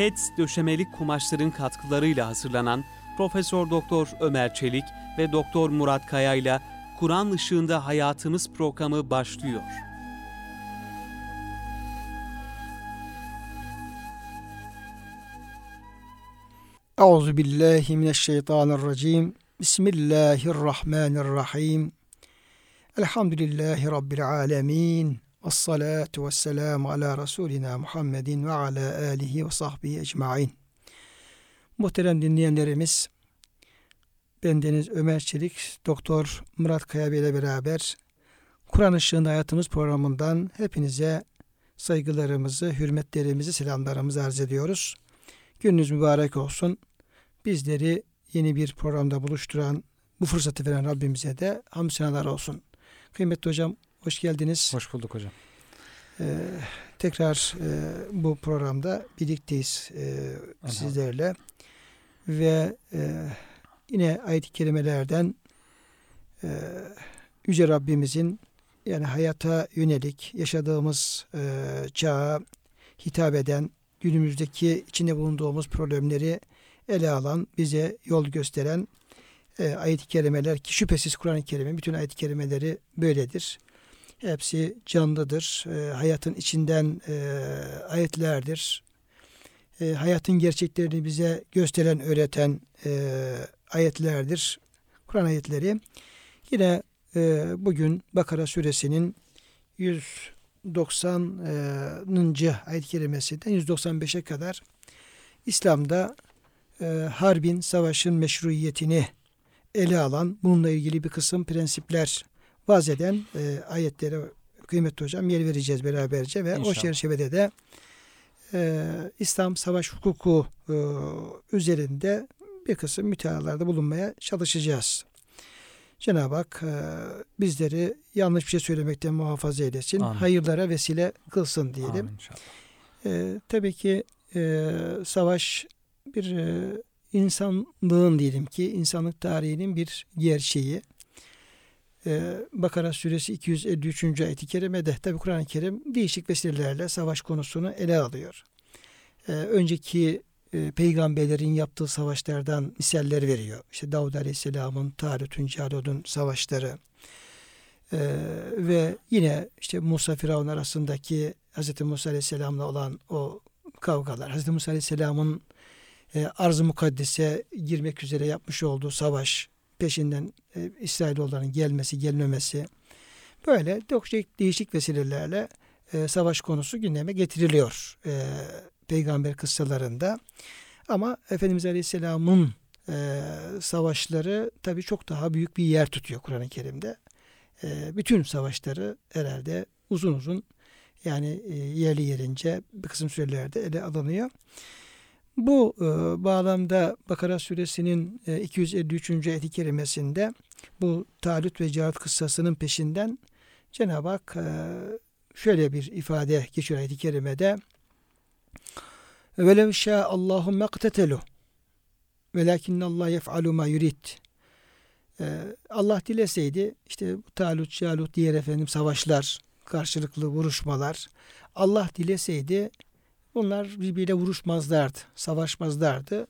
Keds döşemeli kumaşların katkılarıyla hazırlanan Profesör Doktor Ömer Çelik ve Doktor Murat Kaya ile Kur'an ışığında hayatımız programı başlıyor. Euzu billahi mineşşeytanirracim. Bismillahirrahmanirrahim. Elhamdülillahi rabbil alamin. Ves salatu vesselamu ala Resulina Muhammedin ve ala alihi ve sahbihi ecmaîn. Muhterem dinleyenlerimiz, bendeniz Ömer Çelik, Doktor Murat Kaya Bey ile beraber Kur'an Işığında Hayatımız programından hepinize saygılarımızı, hürmetlerimizi, selamlarımızı arz ediyoruz. Gününüz mübarek olsun. Bizleri yeni bir programda buluşturan, bu fırsatı veren Rabbimize de hamd senalar olsun. Kıymetli hocam hoş geldiniz. Hoş bulduk hocam. Ee, tekrar e, bu programda birlikteyiz e, sizlerle. Ve e, yine ayet-i kerimelerden e, Yüce Rabbimizin yani hayata yönelik yaşadığımız e, çağa hitap eden günümüzdeki içinde bulunduğumuz problemleri ele alan, bize yol gösteren e, ayet-i kerimeler ki şüphesiz Kur'an-ı Kerim'in bütün ayet-i kerimeleri böyledir. Hepsi canlıdır. E, hayatın içinden e, ayetlerdir. E, hayatın gerçeklerini bize gösteren, öğreten e, ayetlerdir. Kur'an ayetleri. Yine e, bugün Bakara suresinin 190. ayet-i kerimesinden 195'e kadar İslam'da e, harbin, savaşın meşruiyetini ele alan, bununla ilgili bir kısım prensipler vaz eden e, ayetlere kıymetli hocam yer vereceğiz beraberce ve İnşallah. o çerçevede de e, İslam savaş hukuku e, üzerinde bir kısım mütealalarda bulunmaya çalışacağız. Cenab-ı Hak e, bizleri yanlış bir şey söylemekten muhafaza eylesin. Amin. Hayırlara vesile kılsın diyelim. Amin e, tabii ki e, savaş bir e, insanlığın diyelim ki insanlık tarihinin bir gerçeği. Ee, Bakara suresi 253. ayet-i kerimede tabi Kur'an-ı Kerim değişik vesilelerle savaş konusunu ele alıyor. Ee, önceki e, peygamberlerin yaptığı savaşlardan misaller veriyor. İşte Davud Aleyhisselam'ın, Tarut'un, Calud'un savaşları ee, ve yine işte Musa Firavun arasındaki Hz. Musa Aleyhisselam'la olan o kavgalar, Hz. Musa Aleyhisselam'ın e, arz-ı mukaddese girmek üzere yapmış olduğu savaş, peşinden e, İsrailoğulların gelmesi, gelmemesi böyle değişik, değişik vesilelerle e, savaş konusu gündeme getiriliyor e, peygamber kıssalarında. Ama Efendimiz Aleyhisselam'ın e, savaşları tabii çok daha büyük bir yer tutuyor Kur'an-ı Kerim'de. E, bütün savaşları herhalde uzun uzun yani e, yerli yerince bir kısım sürelerde ele alınıyor. Bu e, bağlamda Bakara suresinin e, 253. ayet-i kerimesinde bu Talut ve Cahat kıssasının peşinden Cenab-ı Hak e, şöyle bir ifade geçiyor ayet-i kerimede. Velev şâ Allahu mektetelu velakinne Allah yef'alu ma yurid. E, Allah dileseydi işte Talut, Calut diğer efendim savaşlar, karşılıklı vuruşmalar Allah dileseydi Bunlar birbiriyle vuruşmazlardı, savaşmazlardı.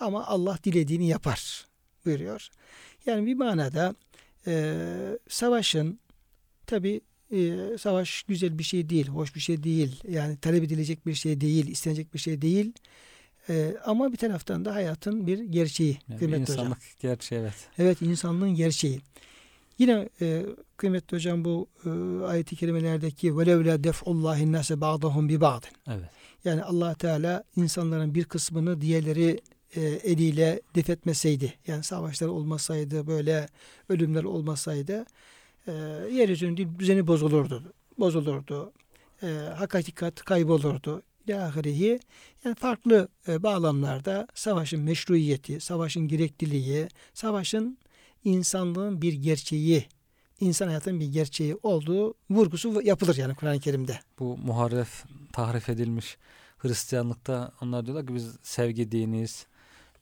Ama Allah dilediğini yapar buyuruyor. Yani bir manada e, savaşın tabi e, savaş güzel bir şey değil, hoş bir şey değil. Yani talep edilecek bir şey değil, istenecek bir şey değil. E, ama bir taraftan da hayatın bir gerçeği. Yani kıymetli insanlık hocam. gerçeği evet. Evet insanlığın gerçeği. Yine e, kıymetli hocam bu e, ayet-i kerimelerdeki velevla def'ullahi nase ba'dahum bi ba'din. Evet. Yani allah Teala insanların bir kısmını diğerleri e, eliyle defetmeseydi, yani savaşlar olmasaydı, böyle ölümler olmasaydı, e, yeryüzünün düzeni bozulurdu. Bozulurdu. E, hak hakikat kaybolurdu. Lahirihi yani farklı e, bağlamlarda savaşın meşruiyeti, savaşın gerekliliği, savaşın insanlığın bir gerçeği, insan hayatının bir gerçeği olduğu vurgusu yapılır yani Kur'an-ı Kerim'de. Bu muharref, tahrif edilmiş Hristiyanlıkta onlar diyorlar ki biz sevgi diniyiz.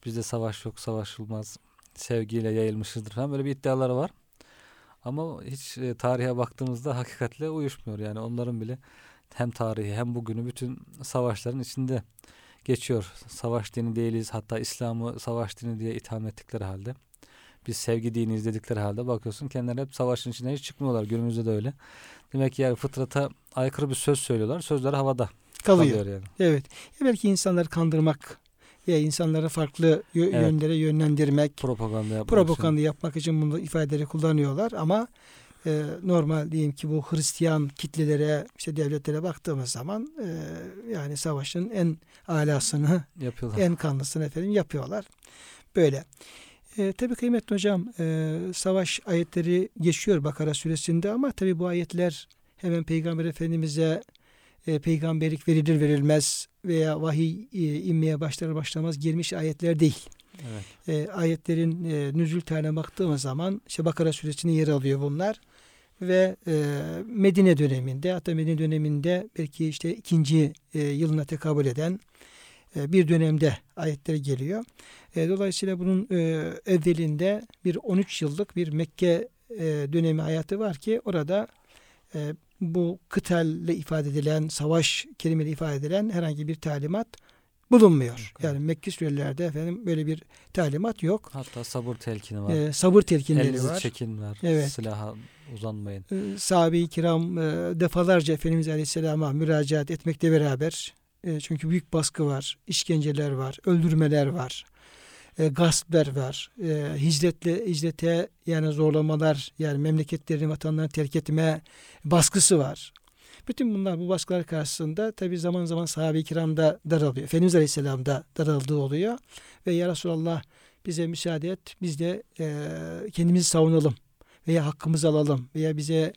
Bizde savaş yok, savaşılmaz. Sevgiyle yayılmışızdır falan böyle bir iddiaları var. Ama hiç e, tarihe baktığımızda hakikatle uyuşmuyor. Yani onların bile hem tarihi hem bugünü bütün savaşların içinde geçiyor. Savaş dini değiliz. Hatta İslam'ı savaş dini diye itham ettikleri halde. Biz sevgi dini izledikleri halde bakıyorsun kendileri hep savaşın içinden hiç çıkmıyorlar. Günümüzde de öyle. Demek ki yani fıtrata aykırı bir söz söylüyorlar. Sözler havada Kalıyor. kalıyor yani. Evet. Ya belki insanları kandırmak veya insanları farklı Evet. yönlere yönlendirmek, Propaganda yapmak propaganda yapmak için bunu ifadeleri kullanıyorlar ama e, normal diyeyim ki bu Hristiyan kitlelere işte devletlere baktığımız zaman e, yani savaşın en alasını için yapıyorlar. en kanlısını efendim yapıyorlar. Böyle. E, tabii kıymetli hocam e, savaş ayetleri geçiyor Bakara suresinde ama tabii bu ayetler hemen Peygamber Efendimiz'e e, peygamberlik verilir verilmez veya vahiy e, inmeye başlar başlamaz girmiş ayetler değil. Evet. E, ayetlerin e, nüzül tarihine baktığımız zaman işte Bakara suresine yer alıyor bunlar ve e, Medine döneminde hatta Medine döneminde belki işte ikinci e, yılına tekabül eden e, bir dönemde ayetler geliyor. E, dolayısıyla bunun e, evvelinde bir 13 yıllık bir Mekke e, dönemi hayatı var ki orada e, bu kıtalle ifade edilen, savaş kelimeyle ifade edilen herhangi bir talimat bulunmuyor. Yok, Yani Mekke surelerde efendim böyle bir talimat yok. Hatta sabır telkini var. E, sabır telkinleri Elinizi var. çekin var. Evet. Silaha uzanmayın. e, sahabe-i kiram e, defalarca Efendimiz Aleyhisselam'a müracaat etmekle beraber e, çünkü büyük baskı var, işkenceler var, öldürmeler var, e, gaspler var, e, hicretle hicrete yani zorlamalar yani memleketlerini vatanlarını terk etme baskısı var. Bütün bunlar bu baskılar karşısında tabi zaman zaman sahabe-i kiram da daralıyor. Efendimiz Aleyhisselam da daraldığı oluyor. Ve ya Resulallah bize müsaade et biz de e, kendimizi savunalım veya hakkımızı alalım veya bize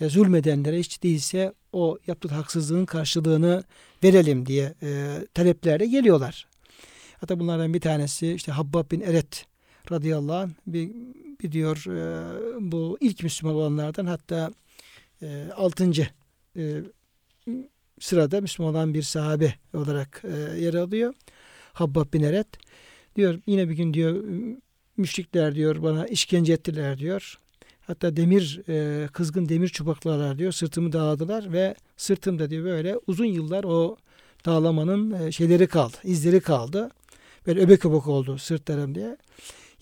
e, zulmedenlere hiç değilse o yaptığı haksızlığın karşılığını verelim diye e, taleplerde geliyorlar. Hatta bunlardan bir tanesi işte Habbab bin Eret radıyallahu anh bir, bir diyor e, bu ilk Müslüman olanlardan hatta e, altıncı e, sırada Müslüman olan bir sahabe olarak e, yer alıyor. Habbab bin Eret diyor yine bir gün diyor müşrikler diyor bana işkence ettiler diyor. Hatta demir e, kızgın demir çubuklarlar diyor sırtımı dağladılar ve sırtımda diyor böyle uzun yıllar o dağlamanın e, şeyleri kaldı, izleri kaldı. Böyle öbek öbek oldu sırtlarım diye.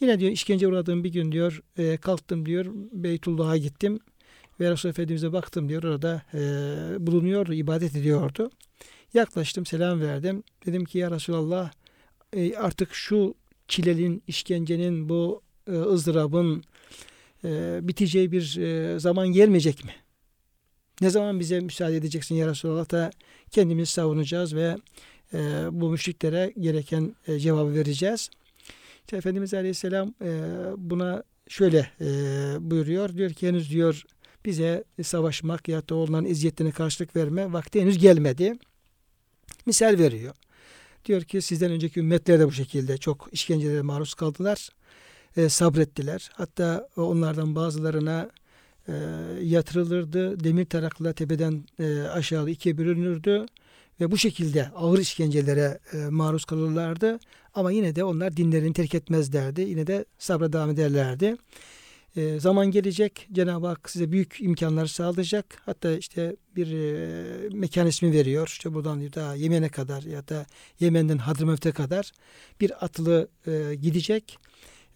Yine diyor işkence uğradığım bir gün diyor e, kalktım diyor Beytullah'a gittim ve Resul Efendimiz'e baktım diyor orada e, bulunuyordu, ibadet ediyordu. Yaklaştım, selam verdim. Dedim ki ya Resulallah e, artık şu çilenin, işkencenin, bu e, ızdırabın e, biteceği bir e, zaman gelmeyecek mi? Ne zaman bize müsaade edeceksin ya Resulallah da kendimizi savunacağız ve e, bu müşriklere gereken e, cevabı vereceğiz. İşte Efendimiz Aleyhisselam e, buna şöyle e, buyuruyor. Diyor ki henüz diyor bize savaşmak ya da onların eziyetlerine karşılık verme vakti henüz gelmedi. Misal veriyor. Diyor ki sizden önceki ümmetler de bu şekilde çok işkencelere maruz kaldılar. E, sabrettiler. Hatta onlardan bazılarına e, yatırılırdı. Demir tarakla tepeden e, aşağı ikiye bölünürdü. Ve bu şekilde ağır işkencelere e, maruz kalırlardı. Ama yine de onlar dinlerini terk etmezlerdi. Yine de sabra devam ederlerdi. E, zaman gelecek. Cenab-ı Hak size büyük imkanlar sağlayacak. Hatta işte bir e, mekan ismi veriyor. İşte buradan daha Yemen'e kadar ya da Yemen'den Hadramevt'e kadar bir atılı e, gidecek.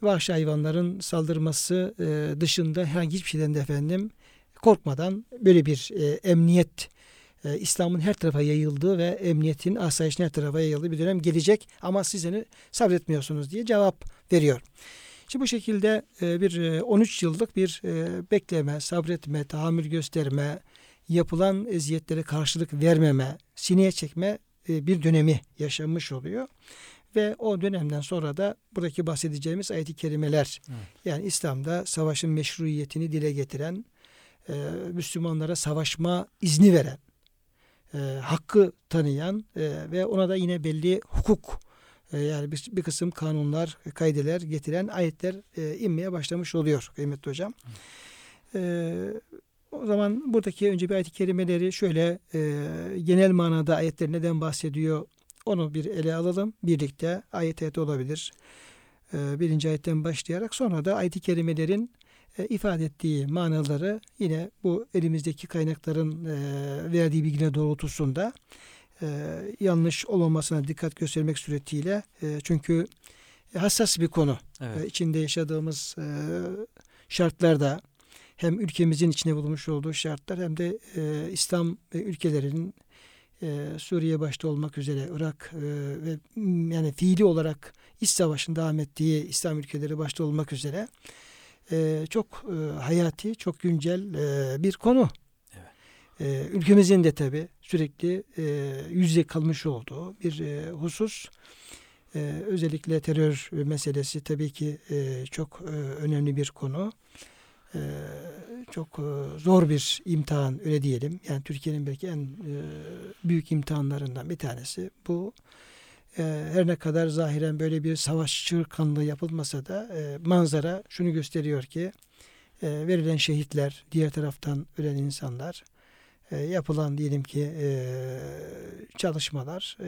Vahşi hayvanların saldırması e, dışında herhangi hiçbir şeyden de efendim korkmadan böyle bir e, emniyet e, İslam'ın her tarafa yayıldığı ve emniyetin asayişin her tarafa yayıldığı bir dönem gelecek ama siz hani sabretmiyorsunuz diye cevap veriyor. Şimdi bu şekilde e, bir e, 13 yıllık bir e, bekleme, sabretme, tahammül gösterme, yapılan eziyetlere karşılık vermeme, sineye çekme e, bir dönemi yaşanmış oluyor. Ve o dönemden sonra da buradaki bahsedeceğimiz ayet-i kerimeler Evet. yani İslam'da savaşın meşruiyetini dile getiren, e, Müslümanlara savaşma izni veren, e, hakkı tanıyan e, ve ona da yine belli hukuk e, yani bir, bir kısım kanunlar, kaydeler getiren ayetler e, inmeye başlamış oluyor kıymetli hocam. E, o zaman buradaki önce bir ayet-i kerimeleri şöyle e, genel manada ayetler neden bahsediyor onu bir ele alalım. Birlikte ayet ayet olabilir. E, birinci ayetten başlayarak sonra da ayet-i kerimelerin e, ifade ettiği manaları yine bu elimizdeki kaynakların e, verdiği bilgiler doğrultusunda e, yanlış olmamasına dikkat göstermek suretiyle e, çünkü hassas bir konu. Evet. E, içinde yaşadığımız e, şartlarda hem ülkemizin içine bulunmuş olduğu şartlar hem de e, İslam ülkelerinin e, Suriye başta olmak üzere Irak e, ve yani fiili olarak iç savaşın devam ettiği İslam ülkeleri başta olmak üzere e, çok e, hayati, çok güncel e, bir konu. Evet. E, ülkemizin de tabi sürekli e, yüzde kalmış olduğu bir e, husus. E, özellikle terör meselesi tabii ki e, çok e, önemli bir konu. E, çok e, zor bir imtihan öyle diyelim. Yani Türkiye'nin belki en e, büyük imtihanlarından bir tanesi bu. Her ne kadar zahiren böyle bir savaş çırkanlığı yapılmasa da e, manzara şunu gösteriyor ki e, verilen şehitler, diğer taraftan ölen insanlar, e, yapılan diyelim ki çalışmalar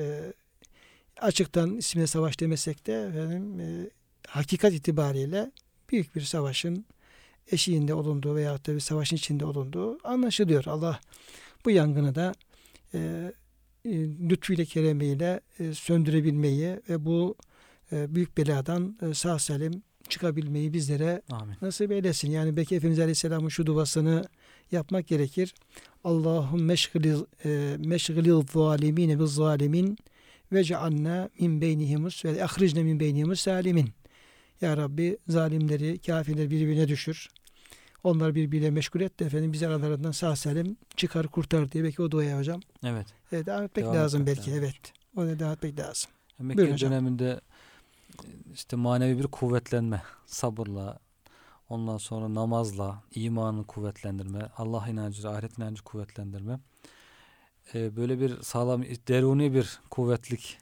açıktan ismine savaş demesek de efendim, hakikat itibariyle büyük bir savaşın eşiğinde olunduğu veya da bir savaşın içinde olunduğu anlaşılıyor. Allah bu yangını da e, e, lütfuyla keremiyle e, söndürebilmeyi ve bu e, büyük beladan sağ salim çıkabilmeyi bizlere Amin. nasip eylesin. Yani belki Efendimiz Aleyhisselam'ın şu duasını yapmak gerekir. Allahum meşgili e, meşgili zalimine biz zalimin ve cealna min beynihimus ve ahricne min beynihimus salimin. Ya Rabbi zalimleri, kafirleri birbirine düşür. Onlar birbiriyle meşgul et de efendim bizi aralarından sağ salim çıkar kurtar diye belki o duaya hocam. Evet. E, devam etmek Devam lazım etmek belki lazım. evet. Ona devam etmek lazım. Mekke Buyurun döneminde işte manevi bir kuvvetlenme, sabırla, ondan sonra namazla, imanı kuvvetlendirme, Allah inancı, ahiret inancı kuvvetlendirme. Ee, böyle bir sağlam, deruni bir kuvvetlik,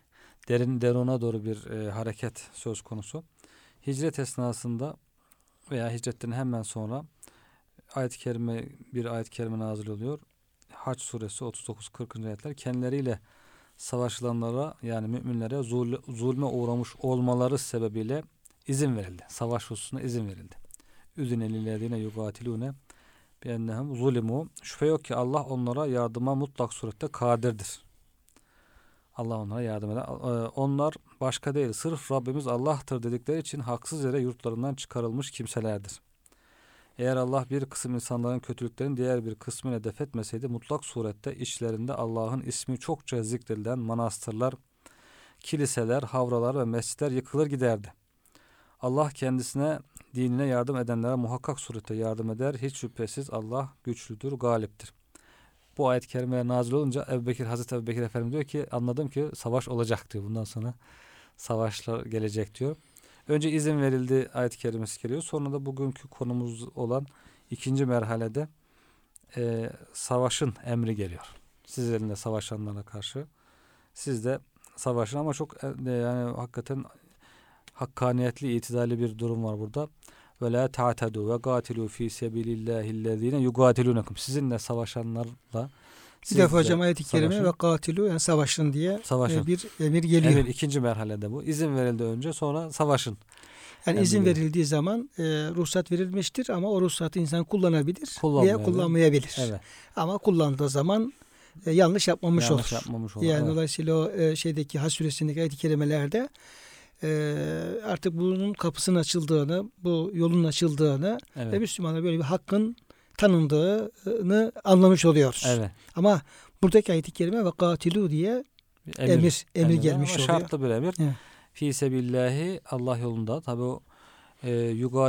derin deruna doğru bir e, hareket söz konusu. Hicret esnasında veya hicretten hemen sonra ayet-i kerime bir ayet-i kerime nazil oluyor. Haç suresi 39-40. ayetler kendileriyle savaşılanlara yani müminlere zul- zulme uğramış olmaları sebebiyle izin verildi. Savaş hususuna izin verildi. Üzine lillezine yugatilune bi ennehum zulimu. Şüphe yok ki Allah onlara yardıma mutlak surette kadirdir. Allah onlara yardım eder. Ee, Onlar başka değil, sırf Rabbimiz Allah'tır dedikleri için haksız yere yurtlarından çıkarılmış kimselerdir. Eğer Allah bir kısım insanların kötülüklerin diğer bir kısmını def etmeseydi mutlak surette içlerinde Allah'ın ismi çokça zikredilen manastırlar, kiliseler, havralar ve mescitler yıkılır giderdi. Allah kendisine dinine yardım edenlere muhakkak surette yardım eder. Hiç şüphesiz Allah güçlüdür, galiptir. Bu ayet-i kerime nazil olunca Ebu Bekir, Hazreti Ebu Bekir Efendim diyor ki anladım ki savaş olacak diyor. Bundan sonra savaşlar gelecek diyor. Önce izin verildi ayet-i kerimesi geliyor. Sonra da bugünkü konumuz olan ikinci merhalede e, savaşın emri geliyor. Sizlerin de savaşanlara karşı. Siz de savaşın ama çok e, yani hakikaten hakkaniyetli, itidali bir durum var burada. Ve la ta'tadu ve gatilu fi sebilillahillezine yugatilunakum. Sizinle savaşanlarla Bir siz defa de hocam ayet-i kerime savaşın. ve katilu yani savaşın diye Savaşın. e, bir emir geliyor. Emir ikinci merhalede bu. İzin verildi önce sonra savaşın. Yani izin verildiği zaman e, ruhsat verilmiştir ama o ruhsatı insan kullanabilir veya Kullanmayabilir. Evet. Ama kullandığı zaman e, yanlış yapmamış yanlış olur. yapmamış olur. Yani evet. dolayısıyla o e, şeydeki Hac suresindeki ayet-i kerimelerde e, artık bunun kapısının açıldığını, bu yolun açıldığını Evet. ve Müslümanlar böyle bir hakkın tanındığını anlamış oluyoruz. Evet. Ama buradaki ayet-i kerime ve katilu diye Bir emir emir, Emir gelmiş oluyor. şartlı bir emir. Evet. Fi sebillahi Allah yolunda. Tabi o e,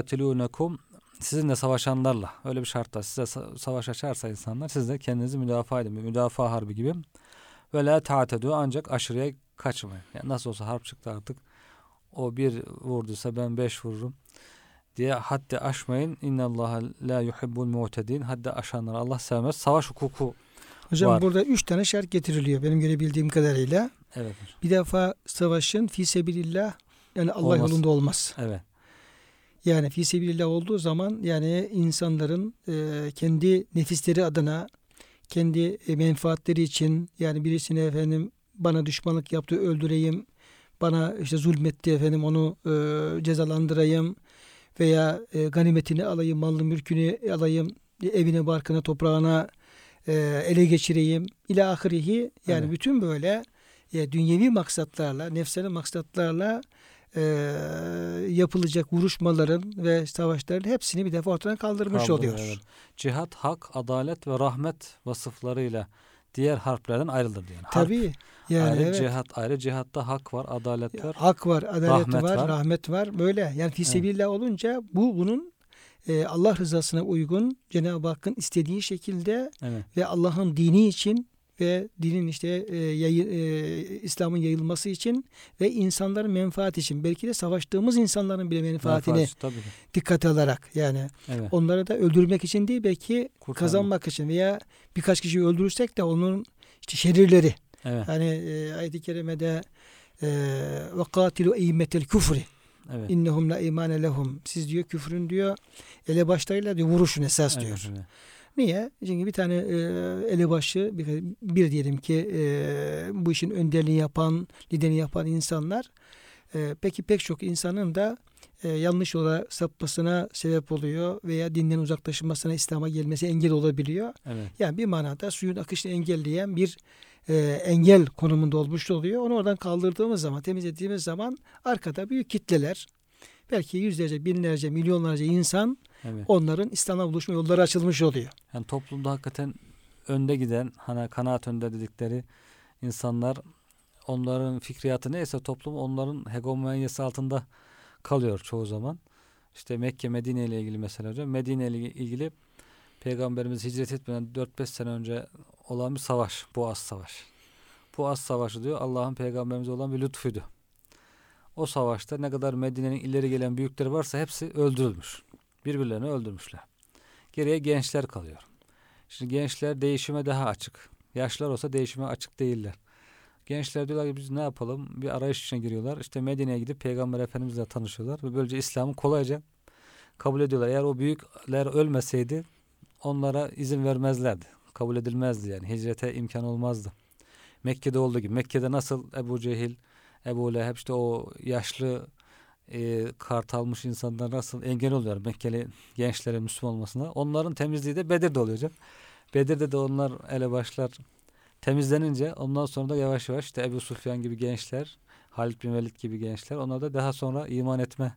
yugatilunekum sizinle savaşanlarla öyle bir şartla size sa- savaş açarsa insanlar siz de kendinizi müdafaa edin. Müdafaa harbi gibi. Ve la ta'tedu ancak aşırıya kaçmayın. Yani nasıl olsa harp çıktı artık. O bir vurduysa ben beş vururum diye haddi aşmayın. İnnallaha la yuhibbul mu'tedin. Haddi aşanları Allah sevmez. Savaş hukuku. Hocam Var. burada üç tane şart getiriliyor benim görebildiğim kadarıyla. Evet. Bir defa savaşın fi sebilillah yani Allah Olmaz. yolunda olmaz. Evet. Yani fi sebilillah olduğu zaman yani insanların e, kendi nefisleri adına kendi e, menfaatleri için yani birisine efendim bana düşmanlık yaptı öldüreyim bana işte zulmetti efendim onu e, cezalandırayım veya e, ganimetini alayım malını mülkünü alayım evine barkına toprağına e, ele geçireyim ila ahirihi yani Evet. bütün böyle e, dünyevi maksatlarla, nefsani maksatlarla e, yapılacak vuruşmaların ve savaşların hepsini bir defa ortadan kaldırmış Kaldırıyor, oluyor. evet. Cihat, hak, adalet ve rahmet vasıflarıyla diğer harplerden ayrılır diyor. Harp Tabii. Yani ayrı, evet. cihat ayrı. Cihatta hak var, adalet var. Hak var, adalet Rahmet var, var. rahmet var. Böyle yani fi Evet. olunca bu bunun e, Allah rızasına uygun Cenab-ı Hakk'ın istediği şekilde Evet. ve Allah'ın dini için ve dinin işte e, yayı- e, İslam'ın yayılması için ve insanların menfaati için belki de savaştığımız insanların bile menfaatini Menfaat, dikkate alarak yani Evet. onları da öldürmek için değil belki Kurtarmak. kazanmak için veya birkaç kişiyi öldürürsek de onun işte şerirleri Evet. hani e, ayet-i kerimede e, ve katilu eymmetel küfri Evet. innehum la imane lehum siz diyor küfrün diyor elebaşlarıyla diyor vuruşun esas diyor. evet. Niye? Çünkü bir tane e, elebaşı bir, bir diyelim ki e, bu işin önderliğini yapan, liderini yapan insanlar e, peki pek çok insanın da e, yanlış yola sapmasına sebep oluyor veya dinden uzaklaşmasına, İslam'a gelmesi engel olabiliyor. Evet. Yani bir manada suyun akışını engelleyen bir e, engel konumunda olmuş oluyor. Onu oradan kaldırdığımız zaman, temizlediğimiz zaman arkada büyük kitleler, belki yüzlerce, binlerce, milyonlarca insan Evet. onların İslam'a buluşma yolları açılmış oluyor. Yani toplumda hakikaten önde giden, hani kanaat önde dedikleri insanlar onların fikriyatı neyse toplum onların hegemonyası altında kalıyor çoğu zaman. İşte Mekke, Medine ile ilgili mesela hocam. Medine ile ilgili Peygamberimiz hicret etmeden 4-5 sene önce olan bir savaş. Boğaz Savaşı. Boğaz Savaşı diyor Allah'ın peygamberimize olan bir lütfuydu. O savaşta ne kadar Medine'nin ileri gelen büyükleri varsa hepsi öldürülmüş. Birbirlerini öldürmüşler. Geriye gençler kalıyor. Şimdi gençler değişime daha açık. Yaşlar olsa değişime açık değiller. Gençler diyorlar ki biz ne yapalım? Bir arayış içine giriyorlar. İşte Medine'ye gidip Peygamber Efendimizle tanışıyorlar. Ve böylece İslam'ı kolayca kabul ediyorlar. Eğer o büyükler ölmeseydi onlara izin vermezlerdi. Kabul edilmezdi yani. Hicrete imkan olmazdı. Mekke'de olduğu gibi. Mekke'de nasıl Ebu Cehil, Ebu Leheb işte o yaşlı e, kart insanlar nasıl engel oluyor Mekkeli gençlerin Müslüman olmasına. Onların temizliği de Bedir'de oluyor hocam. Bedir'de de onlar elebaşlar temizlenince ondan sonra da yavaş yavaş işte Ebu Sufyan gibi gençler, Halid bin Velid gibi gençler onlar da daha sonra iman etme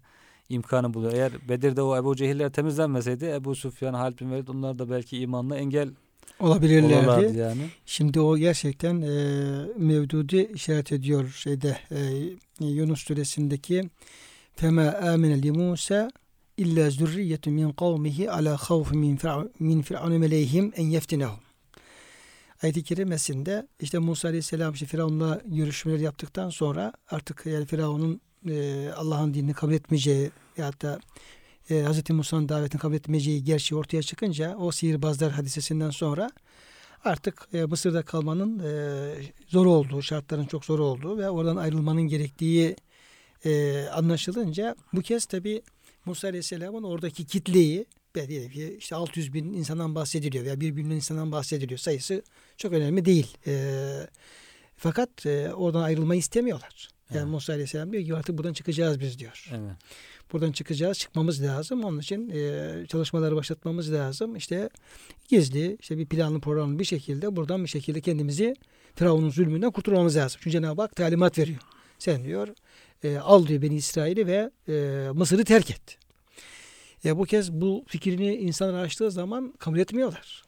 imkanı buluyor. Eğer Bedir'de o Ebu Cehiller temizlenmeseydi Ebu Sufyan, Halid bin Velid onlar da belki imanla engel Olabilirlerdi. olurlardı yani. Şimdi o gerçekten e, Mevdudi işaret ediyor şeyde e, Yunus suresindeki fema amene li Musa illa zürriyetun min kavmihi ala havf min min fir'aun meleyhim en yeftinehum. Ayet-i kerimesinde işte Musa Aleyhisselam işte Firavun'la görüşmeler yaptıktan sonra artık yani Firavun'un e, Allah'ın dinini kabul etmeyeceği ya da e, Hz. Musa'nın davetini kabul etmeyeceği gerçeği ortaya çıkınca o sihirbazlar hadisesinden sonra artık e, Mısır'da kalmanın e, zor olduğu, şartların çok zor olduğu ve oradan ayrılmanın gerektiği e, anlaşılınca bu kez tabi Musa Aleyhisselam'ın oradaki kitleyi diyelim ki işte 600 bin insandan bahsediliyor veya 1 milyon insandan bahsediliyor. Sayısı çok önemli değil. E, fakat e, oradan ayrılmayı istemiyorlar. Yani Evet. Musa Aleyhisselam diyor ki artık buradan çıkacağız biz diyor. Evet. Buradan çıkacağız, çıkmamız lazım. Onun için e, çalışmaları başlatmamız lazım. İşte gizli, işte bir planlı programlı bir şekilde buradan bir şekilde kendimizi Firavun'un zulmünden kurtulmamız lazım. Çünkü Cenab-ı Hak talimat veriyor. Sen diyor e, al diyor beni İsrail'i ve e, Mısır'ı terk et. E, bu kez bu fikrini insanlar açtığı zaman kabul etmiyorlar.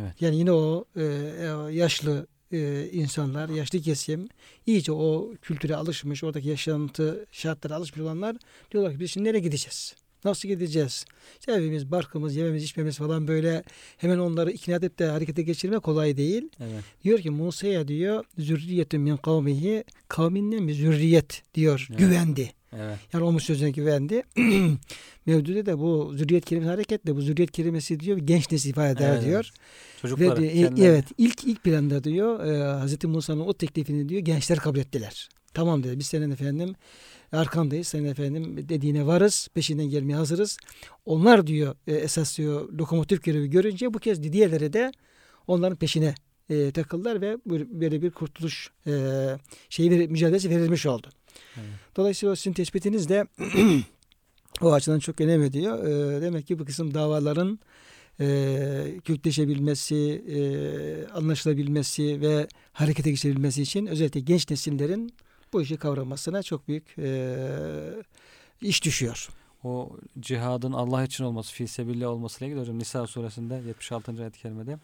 Evet. Yani yine o e, e, yaşlı e, insanlar, yaşlı kesim iyice o kültüre alışmış, oradaki yaşantı şartlara alışmış olanlar diyorlar ki biz şimdi nereye gideceğiz? Nasıl gideceğiz? İşte evimiz, barkımız, yememiz, içmemiz falan böyle hemen onları ikna edip de harekete geçirmek kolay değil. Evet. Diyor ki Musa'ya diyor zürriyetun min kavmihi kavminden bir zürriyet diyor Evet. güvendi. Evet. Yani onun sözüne güvendi. Mevdude de bu zürriyet kelimesi hareketle bu zürriyet kelimesi diyor genç nesil ifade eder Evet, diyor. Çocuklar Ve diyor, e, kendileri- evet ilk ilk planda diyor e, Hz. Musa'nın o teklifini diyor gençler kabul ettiler. Tamam dedi biz senin efendim arkandayız senin efendim dediğine varız peşinden gelmeye hazırız. Onlar diyor e, esas diyor lokomotif görevi görünce bu kez diğerleri de onların peşine e, takıldılar ve böyle- bir kurtuluş e, şeyi ver- mücadelesi verilmiş oldu. Evet. Dolayısıyla sizin tespitiniz de o açıdan çok önem ediyor. E, demek ki bu kısım davaların e, kökleşebilmesi, e, anlaşılabilmesi ve harekete geçebilmesi için özellikle genç nesillerin bu işi kavramasına çok büyük e, iş düşüyor. O cihadın Allah için olması, fisebillah olmasıyla ilgili hocam Nisa suresinde 76. ayet-i kerimede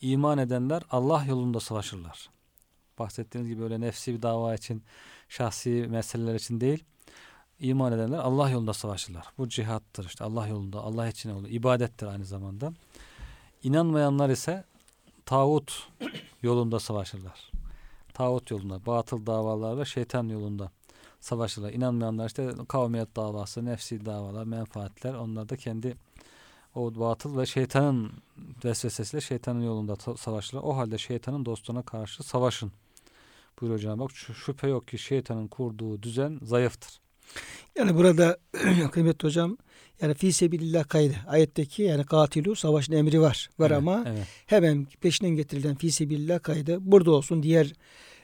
iman edenler Allah yolunda savaşırlar. Bahsettiğiniz gibi öyle nefsi bir dava için, şahsi meseleler için değil. İman edenler Allah yolunda savaşırlar. Bu cihattır işte Allah yolunda, Allah için oluyor. ibadettir aynı zamanda. İnanmayanlar ise tağut yolunda savaşırlar. Tağut yolunda, batıl davalar ve şeytan yolunda savaşırlar. İnanmayanlar işte kavmiyet davası, nefsi davalar, menfaatler onlar da kendi o batıl ve şeytanın vesvesesiyle şeytanın yolunda savaşırlar. O halde şeytanın dostuna karşı savaşın. Buyuruyor Cenab-ı Hak. Şüphe yok ki şeytanın kurduğu düzen zayıftır. Yani burada kıymetli hocam yani fi sebilillah kaydı. Ayetteki yani katilu savaşın emri var. Var evet, ama evet. hemen peşinden getirilen fi sebilillah kaydı burada olsun diğer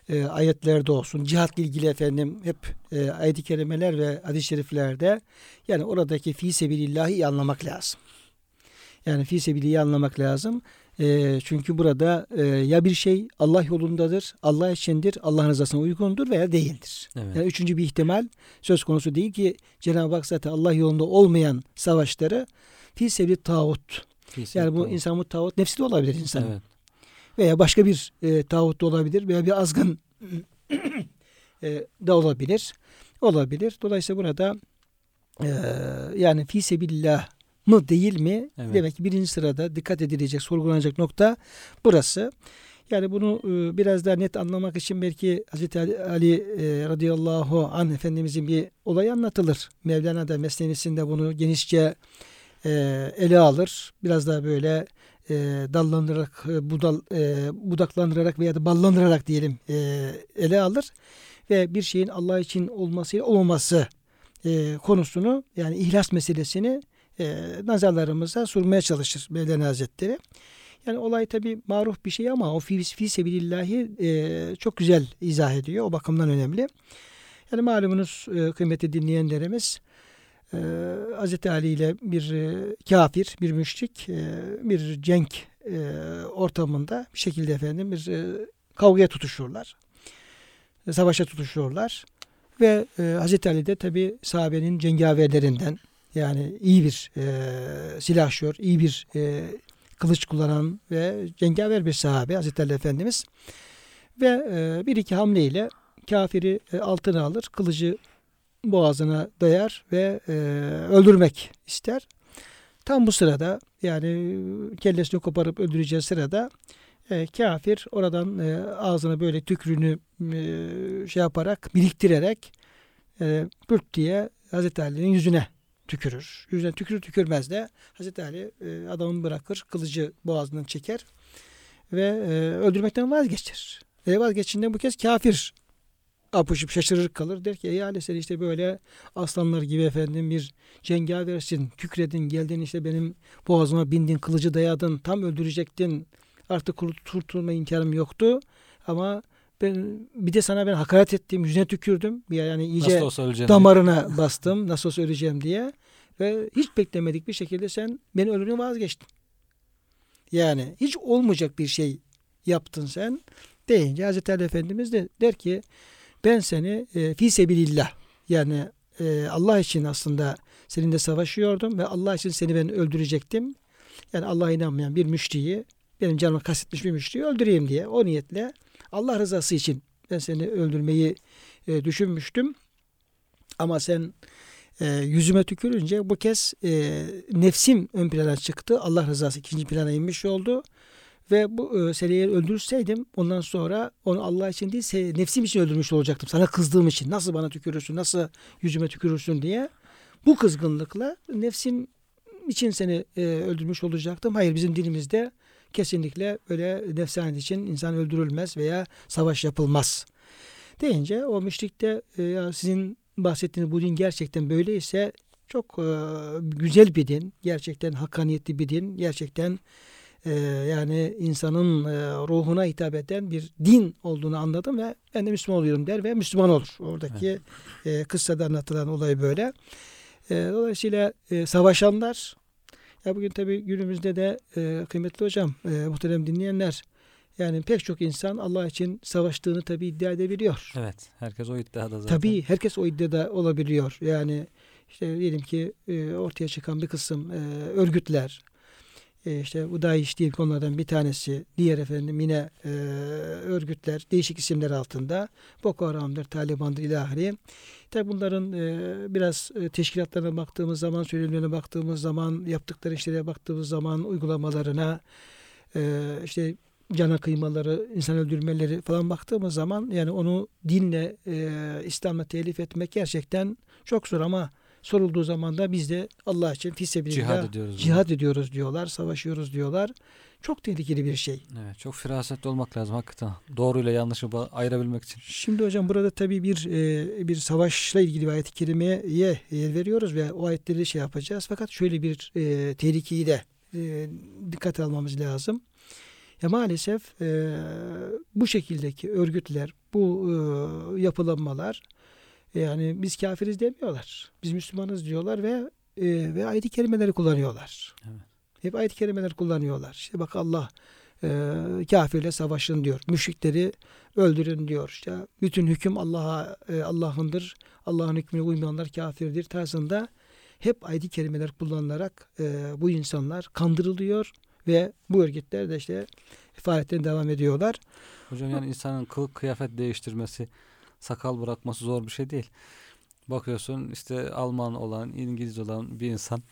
e, ayetlerde olsun cihatla ilgili efendim hep e, ayet-i kerimeler ve hadis-i şeriflerde yani oradaki fi sebilillahi anlamak lazım. Yani fi sebiliyi anlamak lazım. E, çünkü burada e, ya bir şey Allah yolundadır, Allah içindir, Allah rızasına uygundur veya değildir. Evet. Yani üçüncü bir ihtimal söz konusu değil ki Cenab-ı Hak zaten Allah yolunda olmayan savaşları fi sebili tağut. Yani bu insan bu tağut nefsi de olabilir insan. Evet. Veya başka bir e, tağut da olabilir veya bir azgın e, da olabilir. Olabilir. Dolayısıyla burada e, yani fi sebillah mı değil mi? Evet. Demek ki birinci sırada dikkat edilecek, sorgulanacak nokta burası. Yani bunu e, biraz daha net anlamak için belki Hazreti Ali, Ali e, radıyallahu anh Efendimizin bir olayı anlatılır. Mevlana da mesnevisinde bunu genişçe e, ele alır. Biraz daha böyle e, dallandırarak, e, budal, e, budaklandırarak veya da ballandırarak diyelim e, ele alır. Ve bir şeyin Allah için olması olmaması e, konusunu yani ihlas meselesini e, nazarlarımıza sunmaya çalışır Mevlana Hazretleri. Yani olay tabi maruf bir şey ama o fi, fi sebilillahi e, çok güzel izah ediyor. O bakımdan önemli. Yani malumunuz e, kıymetli dinleyenlerimiz e, Hz. Ali ile bir e, kafir, bir müşrik e, bir cenk e, ortamında bir şekilde efendim bir e, kavgaya tutuşurlar. E, savaşa tutuşuyorlar. Ve e, Hz. Ali de tabi sahabenin cengaverlerinden yani iyi bir e, silahşör, iyi bir e, kılıç kullanan ve cengaver bir sahabe Hazreti Efendimiz. Ve e, bir iki hamleyle kafiri e, altına alır, kılıcı boğazına dayar ve e, öldürmek ister. Tam bu sırada yani kellesini koparıp öldüreceği sırada e, kafir oradan e, ağzına böyle tükrünü e, şey yaparak biriktirerek e, pürt diye Hazreti Ali'nin yüzüne tükürür. Yüzüne tükürür tükürmez de Hazreti Ali e, adamı bırakır, kılıcı boğazından çeker ve e, öldürmekten vazgeçer. E, vazgeçinde bu kez kafir apışıp şaşırır kalır. Der ki ey Ali sen işte böyle aslanlar gibi efendim bir cengaversin. Kükredin geldin işte benim boğazıma bindin kılıcı dayadın tam öldürecektin. Artık kurtulma imkanım yoktu. Ama ben bir de sana ben hakaret ettim, yüzüne tükürdüm. Yani iyice damarına bastım. Nasıl olsa öleceğim diye. Ve hiç beklemedik bir şekilde sen beni ölümden vazgeçtin. Yani hiç olmayacak bir şey yaptın sen deyince Hazreti Ali Efendimiz de der ki ben seni e, fi sebilillah yani e, Allah için aslında seninle savaşıyordum ve Allah için seni ben öldürecektim. Yani Allah'a inanmayan bir müşriyi benim canımı kastetmiş bir müşriyi öldüreyim diye o niyetle Allah rızası için ben seni öldürmeyi e, düşünmüştüm. Ama sen e, yüzüme tükürünce bu kez e, nefsim ön plana çıktı. Allah rızası ikinci plana inmiş oldu. Ve bu e, eğer öldürseydim ondan sonra onu Allah için değil nefsim için öldürmüş olacaktım. Sana kızdığım için nasıl bana tükürürsün, nasıl yüzüme tükürürsün diye. Bu kızgınlıkla nefsim için seni e, öldürmüş olacaktım. Hayır bizim dilimizde kesinlikle öyle nefsaniyet için insan öldürülmez veya savaş yapılmaz. Deyince o müşrik de e, ya sizin bahsettiğiniz bu din gerçekten böyleyse çok e, güzel bir din. Gerçekten hakkaniyetli bir din. Gerçekten e, yani insanın e, ruhuna hitap eden bir din olduğunu anladım ve ben de Müslüman oluyorum der ve Müslüman olur. Oradaki evet. e, kıssada anlatılan olay böyle. E, dolayısıyla e, savaşanlar Ya bugün tabii günümüzde de e, kıymetli hocam, e, muhterem dinleyenler yani pek çok insan Allah için savaştığını tabii iddia edebiliyor. Evet. Herkes o iddiada zaten. Tabii herkes o iddiada olabiliyor. Yani işte diyelim ki e, ortaya çıkan bir kısım e, örgütler, e, işte bu DAEŞ değil onlardan bir tanesi, diğer efendim yine e, örgütler değişik isimler altında Boko Haram'dır, Taliban'dır ilahiri. Tabi bunların e, biraz e, teşkilatlarına baktığımız zaman, söylemlerine baktığımız zaman, yaptıkları işlere baktığımız zaman, uygulamalarına, e, işte cana kıymaları, insan öldürmeleri falan baktığımız zaman yani onu dinle, e, İslam'la telif etmek gerçekten çok zor ama sorulduğu zaman da biz de Allah için fisebilillah Cihad ediyoruz. cihad ediyoruz diyorlar, savaşıyoruz diyorlar. Çok tehlikeli bir şey. Evet, çok firasetli olmak lazım hakikaten. Doğruyla yanlışı ba- ayırabilmek için. Şimdi hocam burada tabii bir e, bir savaşla ilgili bir ayet-i kerimeye yer veriyoruz ve o ayetleri şey yapacağız. Fakat şöyle bir e, tehlikeyi de e, dikkat almamız lazım. Ya maalesef e, bu şekildeki örgütler, bu e, yapılanmalar yani biz kafiriz demiyorlar. Biz Müslümanız diyorlar ve e, ve ayet-i kerimeleri kullanıyorlar. Evet. Hep ayet-i kerimeler kullanıyorlar. İşte bak Allah e, kafirle savaşın diyor. Müşrikleri öldürün diyor. İşte bütün hüküm Allah'a e, Allah'ındır. Allah'ın hükmüne uymayanlar kafirdir tarzında hep ayet-i kerimeler kullanılarak e, bu insanlar kandırılıyor ve bu örgütler de işte faaliyetlerine devam ediyorlar. Hocam yani insanın kılık kıyafet değiştirmesi, sakal bırakması zor bir şey değil. Bakıyorsun işte Alman olan, İngiliz olan bir insan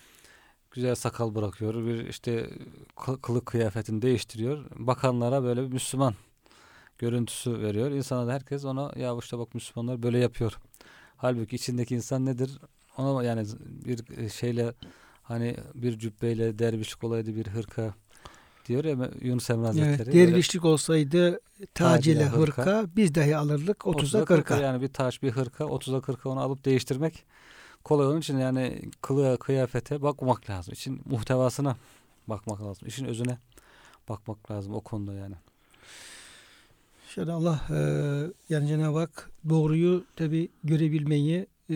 güzel sakal bırakıyor. Bir işte kı- kılık kıyafetini değiştiriyor. Bakanlara böyle bir Müslüman görüntüsü veriyor. İnsana da herkes ona ya işte bak Müslümanlar böyle yapıyor. Halbuki içindeki insan nedir? Ona yani bir şeyle hani bir cübbeyle dervişlik olaydı bir hırka diyor ya Yunus Emre Hazretleri. Evet, dervişlik olsaydı tac ile ile hırka, hırka biz dahi alırdık 30'a 30'a 40'a. yani bir taş bir hırka 30'a 40'a onu alıp değiştirmek kolay onun için yani kılığa kıyafete bakmak lazım. İçin muhtevasına bakmak lazım. İşin özüne bakmak lazım o konuda yani. Şöyle Allah e, yani Cenab-ı Hak doğruyu tabi görebilmeyi e,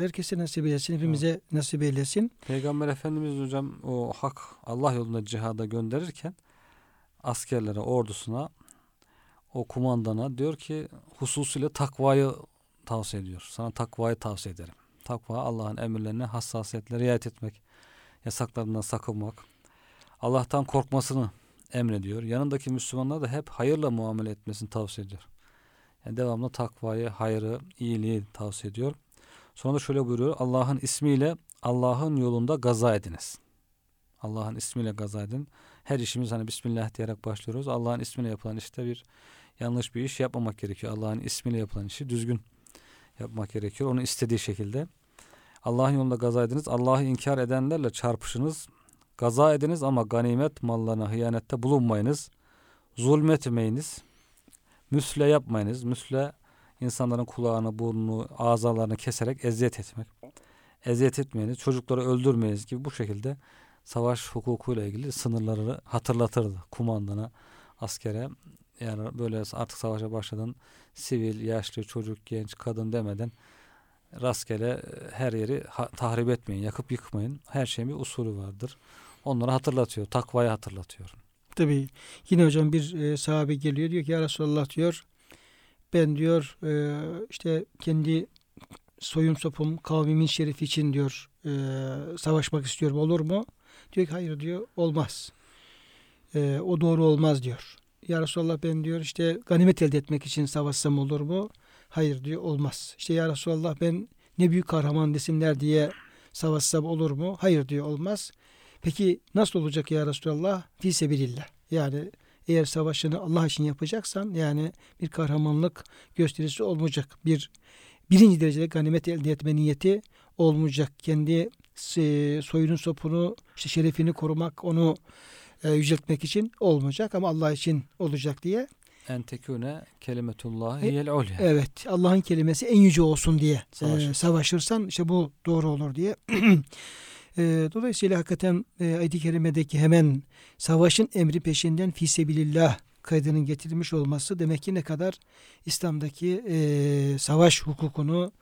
herkese nasip eylesin, hepimize nasip eylesin. Peygamber Efendimiz hocam o hak Allah yolunda cihada gönderirken askerlere, ordusuna o kumandana diyor ki hususuyla takvayı tavsiye ediyor. Sana takvayı tavsiye ederim. Takva Allah'ın emirlerine hassasiyetle riayet etmek, yasaklarından sakınmak, Allah'tan korkmasını emrediyor. Yanındaki Müslümanlar da hep hayırla muamele etmesini tavsiye ediyor. Yani devamlı takvayı, hayrı, iyiliği tavsiye ediyor. Sonra şöyle buyuruyor. Allah'ın ismiyle Allah'ın yolunda gaza ediniz. Allah'ın ismiyle gaza edin. Her işimiz hani Bismillah diyerek başlıyoruz. Allah'ın ismiyle yapılan işte bir yanlış bir iş yapmamak gerekiyor. Allah'ın ismiyle yapılan işi düzgün yapmak gerekiyor. Onu istediği şekilde. Allah'ın yolunda gaza ediniz. Allah'ı inkar edenlerle çarpışınız. Gaza ediniz ama ganimet mallarına hıyanette bulunmayınız. Zulmetmeyiniz. Müsle yapmayınız. Müsle insanların kulağını, burnunu, ağzalarını keserek eziyet etmek. Eziyet etmeyiniz. Çocukları öldürmeyiniz gibi bu şekilde savaş hukukuyla ilgili sınırları hatırlatırdı kumandana, askere. Yani böyle artık savaşa başladın sivil, yaşlı, çocuk, genç, kadın demeden rastgele e, her yeri tahrip etmeyin, yakıp yıkmayın. Her şeyin bir usulü vardır. Onları hatırlatıyor, takvayı hatırlatıyor. Tabi yine hocam bir e, sahabe geliyor diyor ki ya Resulallah diyor ben diyor e, işte kendi soyum sopum kavmimin şerifi için diyor e, savaşmak istiyorum olur mu? Diyor ki hayır diyor olmaz. E, o doğru olmaz diyor. Ya Resulallah ben diyor işte ganimet elde etmek için savaşsam olur mu? Hayır diyor olmaz. İşte ya Resulallah ben ne büyük kahraman desinler diye savaşsam olur mu? Hayır diyor olmaz. Peki nasıl olacak ya Resulallah? Fi sebilillah. Yani eğer savaşını Allah için yapacaksan yani bir kahramanlık gösterisi olmayacak. Bir birinci derecede ganimet elde etme niyeti olmayacak. Kendi e, soyunun sopunu, işte şerefini korumak, onu e, yüceltmek için olmayacak ama Allah için olacak diye. En tekune kelimetullah E, hiyel ulya. Evet Allah'ın kelimesi en yüce olsun diye Savaş. e, savaşırsan işte bu doğru olur diye. e, dolayısıyla hakikaten e, ayet-i kerimedeki hemen savaşın emri peşinden fisebilillah kaydının getirilmiş olması demek ki ne kadar İslam'daki e, savaş hukukunu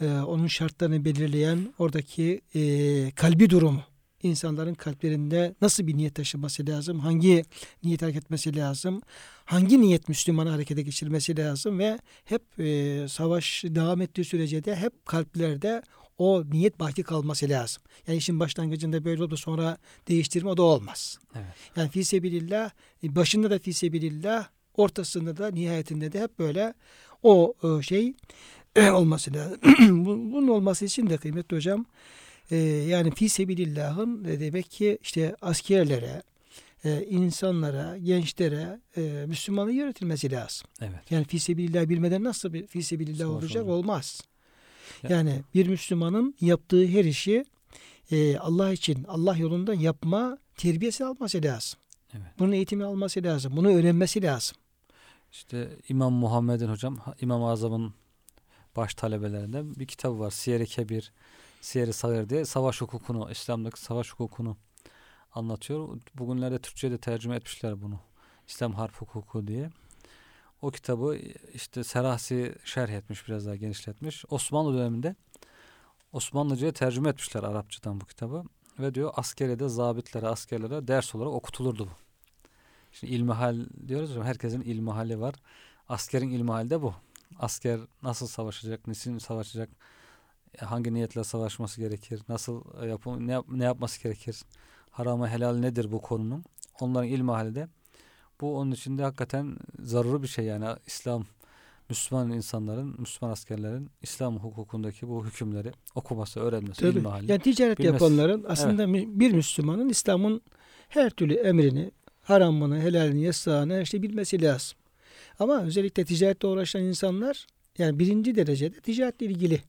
e, onun şartlarını belirleyen oradaki e, kalbi durumu insanların kalplerinde nasıl bir niyet taşıması lazım? Hangi niyet hareket etmesi lazım? Hangi niyet Müslümanı harekete geçirmesi lazım? Ve hep e, savaş devam ettiği sürece de hep kalplerde o niyet baki kalması lazım. Yani işin başlangıcında böyle oldu sonra değiştirme o da olmaz. Evet. Yani fi sebilillah e, başında da fi sebilillah ortasında da nihayetinde de hep böyle o e, şey olması lazım. Bunun olması için de kıymetli hocam e, yani fi sebilillahın demek ki işte askerlere, insanlara, gençlere Müslümanlığı öğretilmesi lazım. Evet. Yani fi sebilillah bilmeden nasıl bir fi sebilillah Savaş olacak? olmaz. Yani bir Müslümanın yaptığı her işi e, Allah için, Allah yolunda yapma terbiyesi alması lazım. Evet. Bunun eğitimini alması lazım. Bunu öğrenmesi lazım. İşte İmam Muhammed'in hocam İmam-ı Azam'ın baş talebelerinden bir kitabı var. Siyer-i Kebir, Siyer-i Sagir diye savaş hukukunu, İslam'daki savaş hukukunu anlatıyor. Bugünlerde Türkçe'ye de tercüme etmişler bunu. İslam harp hukuku diye. O kitabı işte Serahsi şerh etmiş biraz daha genişletmiş. Osmanlı döneminde Osmanlıca'ya tercüme etmişler Arapçadan bu kitabı. Ve diyor askeriyede zabitlere, askerlere ders olarak okutulurdu bu. Şimdi ilmihal diyoruz ya herkesin ilmihali var. Askerin ilmihali de bu. Asker nasıl savaşacak, niçin savaşacak, e, hangi niyetle savaşması gerekir, nasıl e, yapı, ne, yap- ne yapması gerekir, harama helal nedir bu konunun. Onların ilmihali de bu onun için de hakikaten zaruri bir şey yani İslam Müslüman insanların, Müslüman askerlerin İslam hukukundaki bu hükümleri okuması, öğrenmesi, Tabii. ilmihali. Yani ticaret bilmesi. yapanların aslında mü- bir Müslümanın İslam'ın her türlü emrini, haramını, helalini, yasağını her şeyi bilmesi lazım. Ama özellikle ticaretle uğraşan insanlar yani birinci derecede ticaretle ilgili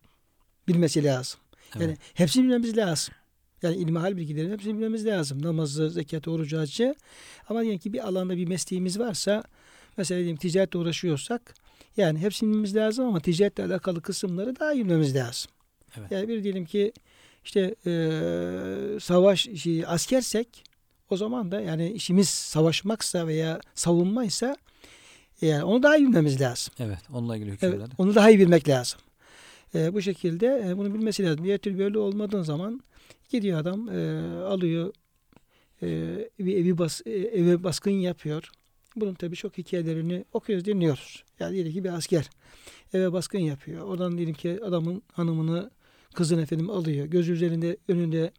bilmesi lazım. Yani Evet. hepsini bilmemiz lazım. Yani ilmihal bilgilerin hepsini bilmemiz lazım. Namazı, zekatı, orucu, hacı. Ama diyelim ki bir alanda bir mesleğimiz varsa mesela diyelim ticaretle uğraşıyorsak yani hepsini bilmemiz lazım ama ticaretle alakalı kısımları daha iyi bilmemiz lazım. Evet. Yani bir diyelim ki işte eee, savaş şey, askersek o zaman da yani işimiz savaşmaksa veya savunmaysa yani onu daha iyi bilmemiz lazım. Evet, onunla ilgili Evet, hükümleri. onu daha iyi bilmek lazım. Ee, bu şekilde e, bunu bilmesi lazım. Diğer türlü böyle olmadığın zaman gidiyor adam e, alıyor e, bir evi bas, e, eve baskın yapıyor. Bunun tabii çok hikayelerini okuyoruz, dinliyoruz. Yani diyelim ki bir asker eve baskın yapıyor. Oradan diyelim ki adamın hanımını, kızını efendim alıyor. Gözü üzerinde önünde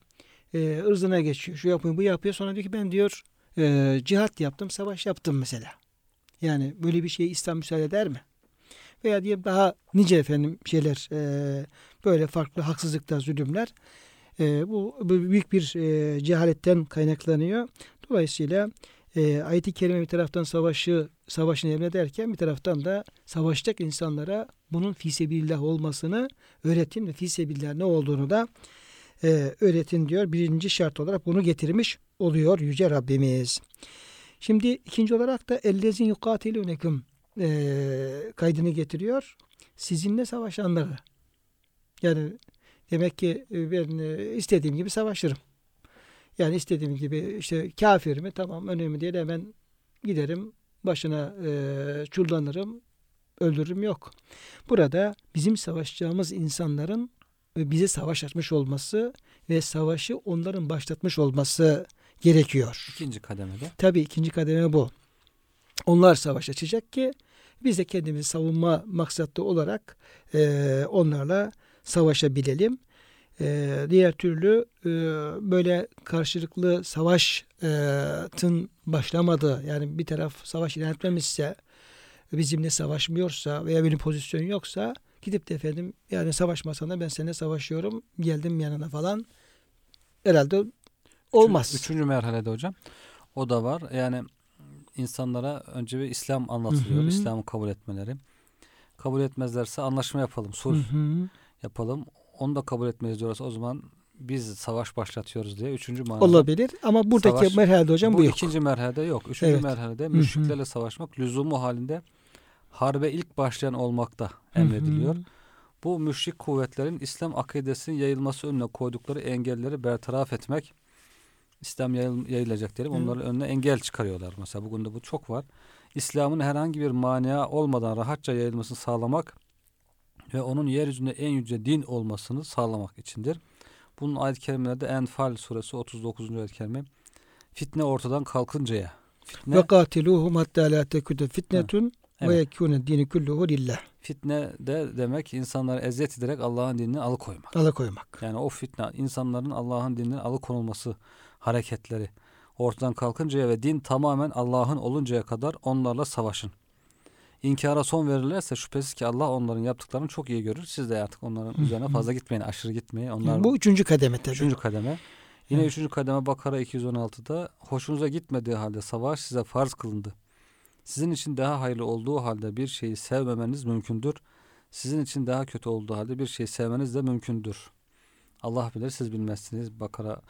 e, ırzına geçiyor. Şu yapıyor, bu yapıyor. Sonra diyor ki ben diyor e, cihat yaptım, savaş yaptım mesela. Yani böyle bir şey İslam müsaade eder mi? Veya diye daha nice efendim şeyler e, böyle farklı haksızlıklar, zulümler e, bu, bu büyük bir e, cehaletten kaynaklanıyor. Dolayısıyla e, ayet-i kerime bir taraftan savaşı savaşın emrederken bir taraftan da savaşacak insanlara bunun fisebillah olmasını öğretin ve fisebillah ne olduğunu da e, öğretin diyor. Birinci şart olarak bunu getirmiş oluyor Yüce Rabbimiz. Şimdi ikinci olarak da ellezin yukatilûnekum e, kaydını getiriyor. Sizinle savaşanları. Yani demek ki e, ben e, istediğim gibi savaşırım. Yani istediğim gibi işte kafir mi tamam önemli değil hemen giderim başına e, çullanırım öldürürüm yok. Burada bizim savaşacağımız insanların e, bize savaş açmış olması ve savaşı onların başlatmış olması gerekiyor. İkinci kademede. Tabii ikinci kademe bu. Onlar savaş açacak ki biz de kendimizi savunma maksatlı olarak e, onlarla savaşabilelim. E, diğer türlü e, böyle karşılıklı savaşın başlamadığı yani bir taraf savaş ilan etmemişse bizimle savaşmıyorsa veya benim pozisyon yoksa gidip de efendim yani savaşmasana ben seninle savaşıyorum geldim yanına falan herhalde olmaz. Üçüncü, üçüncü merhalede hocam. O da var. Yani insanlara önce bir İslam anlatılıyor. Hı hı. İslam'ı kabul etmeleri. Kabul etmezlerse anlaşma yapalım. Sulh Hı hı. Yapalım. Onu da kabul etmeyiz diyorsa o zaman biz savaş başlatıyoruz diye. Üçüncü manada. Olabilir ama buradaki Savaş- merhalede hocam bu, bu yok. ikinci merhalede yok. Üçüncü Evet. merhalede müşriklerle savaşmak lüzumu halinde harbe ilk başlayan olmakta emrediliyor. Hı hı. Bu müşrik kuvvetlerin İslam akidesinin yayılması önüne koydukları engelleri bertaraf etmek, İslam yayıl, yayılacak. Hı. Onların önüne engel çıkarıyorlar. Mesela bugün de bu çok var. İslam'ın herhangi bir mania olmadan rahatça yayılmasını sağlamak ve onun yeryüzünde en yüce din olmasını sağlamak içindir. Bunun ayet-i kerimelerde Enfal suresi 39. ayet-i kerime fitne ortadan kalkıncaya. Fitne, Ve katiluhum hatta la tekune fitnetun ve yekûne dini kulluhu lillah. fitne de demek insanları eziyet ederek Allah'ın dinini alıkoymak. Alakoymak. Yani o fitne insanların Allah'ın dininden alıkonulması hareketleri ortadan kalkıncaya ve din tamamen Allah'ın oluncaya kadar onlarla savaşın. İnkara son verirlerse şüphesiz ki Allah onların yaptıklarını çok iyi görür. Siz de artık onların üzerine fazla gitmeyin, aşırı gitmeyin. Onlar Bu üçüncü kademe tabii. üçüncü kademe. Yine Evet. üçüncü kademe Bakara 216'da hoşunuza gitmediği halde savaş size farz kılındı. Sizin için daha hayırlı olduğu halde bir şeyi sevmemeniz mümkündür. Sizin için daha kötü olduğu halde bir şeyi sevmeniz de mümkündür. Allah bilir siz bilmezsiniz. Bakara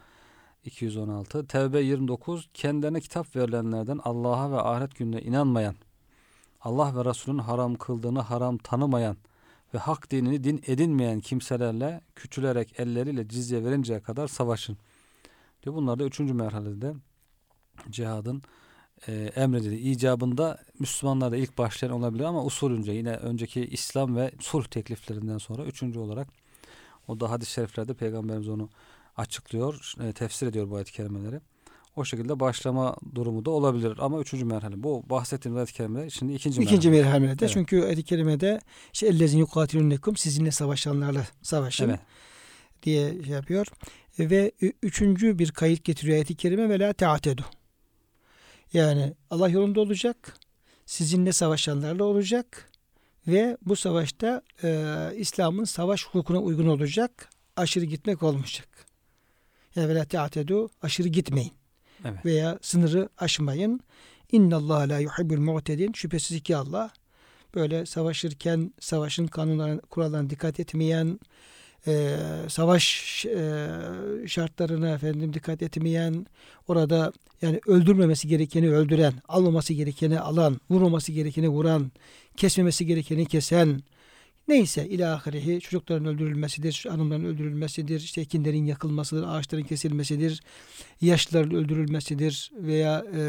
216. Tevbe 29. Kendilerine kitap verilenlerden Allah'a ve ahiret gününe inanmayan, Allah ve Resulünün haram kıldığını haram tanımayan ve hak dinini din edinmeyen kimselerle küçülerek elleriyle cizye verinceye kadar savaşın. Diyor bunlar da üçüncü merhalede cihadın e, emredildiği icabında Müslümanlar da ilk başlayan olabilir ama usulünce yine önceki İslam ve sulh tekliflerinden sonra üçüncü olarak o da hadis-i şeriflerde Peygamberimiz onu açıklıyor, e, tefsir ediyor bu ayet-i kerimeleri. O şekilde başlama durumu da olabilir ama üçüncü merhale. Bu bahsettiğim ayet-i kerimeler şimdi ikinci, İkinci merhale. merhalede. Evet. Çünkü ayet-i kerimede işte ellezine yukatilunnekum sizinle savaşanlarla savaşın Evet. diye şey yapıyor. Ve üçüncü bir kayıt getiriyor ayet-i kerime ve la teatedu. Yani Allah yolunda olacak. Sizinle savaşanlarla olacak. Ve bu savaşta e, İslam'ın savaş hukukuna uygun olacak. Aşırı gitmek olmayacak. Yani ve la teatedu aşırı gitmeyin Evet. veya sınırı aşmayın. İnna Allah la yuhibbul mu'tedin. Şüphesiz ki Allah böyle savaşırken savaşın kanunlarına, kurallarına dikkat etmeyen, e, savaş e, şartlarına efendim dikkat etmeyen, orada yani öldürmemesi gerekeni öldüren, almaması gerekeni alan, vurmaması gerekeni vuran, kesmemesi gerekeni kesen, neyse ilahirihi çocukların öldürülmesidir, hanımların öldürülmesidir, işte ekinlerin yakılmasıdır, ağaçların kesilmesidir, yaşlıların öldürülmesidir veya e,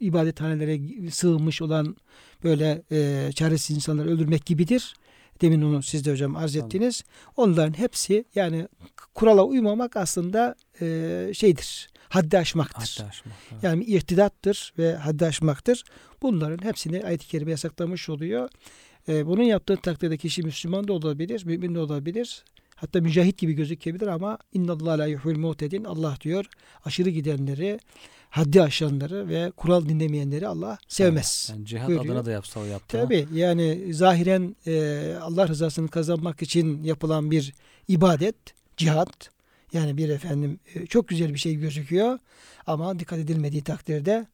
ibadethanelere sığınmış olan böyle e, çaresiz insanları öldürmek gibidir. Demin onu siz de hocam arz ettiniz. Onların hepsi yani kurala uymamak aslında e, şeydir. Haddi aşmaktır. Hatta aşmak. Evet. Yani irtidattır ve haddi aşmaktır. Bunların hepsini ayet-i kerime yasaklamış oluyor. Ee, bunun yaptığı takdirde kişi Müslüman da olabilir, mümin de olabilir. Hatta mücahit gibi gözükebilir ama innallahu la yuhul muhtedin. Allah diyor aşırı gidenleri, haddi aşanları ve kural dinlemeyenleri Allah sevmez. Yani cihat Buyuruyor. adına da yapsa o yaptı. Tabi yani zahiren e, Allah rızasını kazanmak için yapılan bir ibadet, cihat. Yani bir efendim e, çok güzel bir şey gözüküyor ama dikkat edilmediği takdirde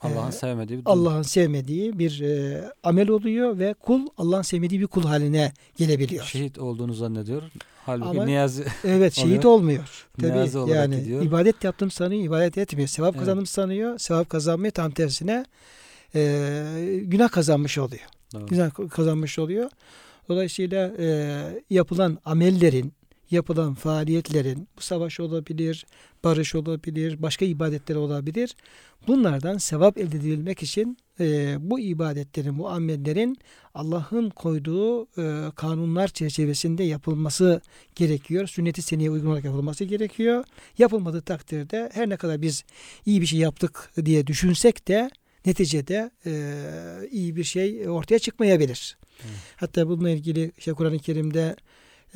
Allah'ın e, sevmediği bir. Allah'ın sevmediği bir e, amel oluyor ve kul Allah'ın sevmediği bir kul haline gelebiliyor. Şehit olduğunu zannediyor. Halbuki Ama- Niyazi Evet şehit oluyor. olmuyor. Tabii yani gidiyor. ibadet yaptığını sanıyor, ibadet etmiyor. Sevap Evet. kazandım sanıyor, sevap kazanmıyor tam tersine e, günah kazanmış oluyor. Doğru. Günah kazanmış oluyor. Dolayısıyla e, yapılan amellerin, yapılan faaliyetlerin, bu savaş olabilir, barış olabilir, başka ibadetler olabilir. Bunlardan sevap elde edilmek için e, bu ibadetlerin, bu amellerin Allah'ın koyduğu e, kanunlar çerçevesinde yapılması gerekiyor. Sünnet-i seneye uygun olarak yapılması gerekiyor. Yapılmadığı takdirde her ne kadar biz iyi bir şey yaptık diye düşünsek de neticede e, iyi bir şey ortaya çıkmayabilir. Evet. Hatta bununla ilgili işte Kur'an-ı Kerim'de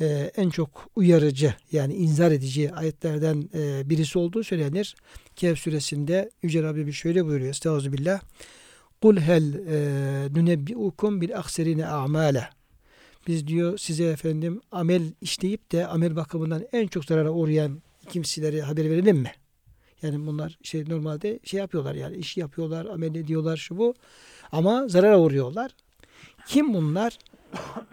e, en çok uyarıcı yani inzar edici ayetlerden e, birisi olduğu söylenir. Kehf suresinde Yüce Rabbimiz şöyle buyuruyor. Estağfirullah. Kul hel e, nunebbiukum bil akserine a'male. Biz diyor size efendim amel işleyip de amel bakımından en çok zarara uğrayan kimseleri haber verelim mi? Yani bunlar şey normalde şey yapıyorlar yani iş yapıyorlar, amel ediyorlar şu bu. Ama zarara uğruyorlar. Kim bunlar?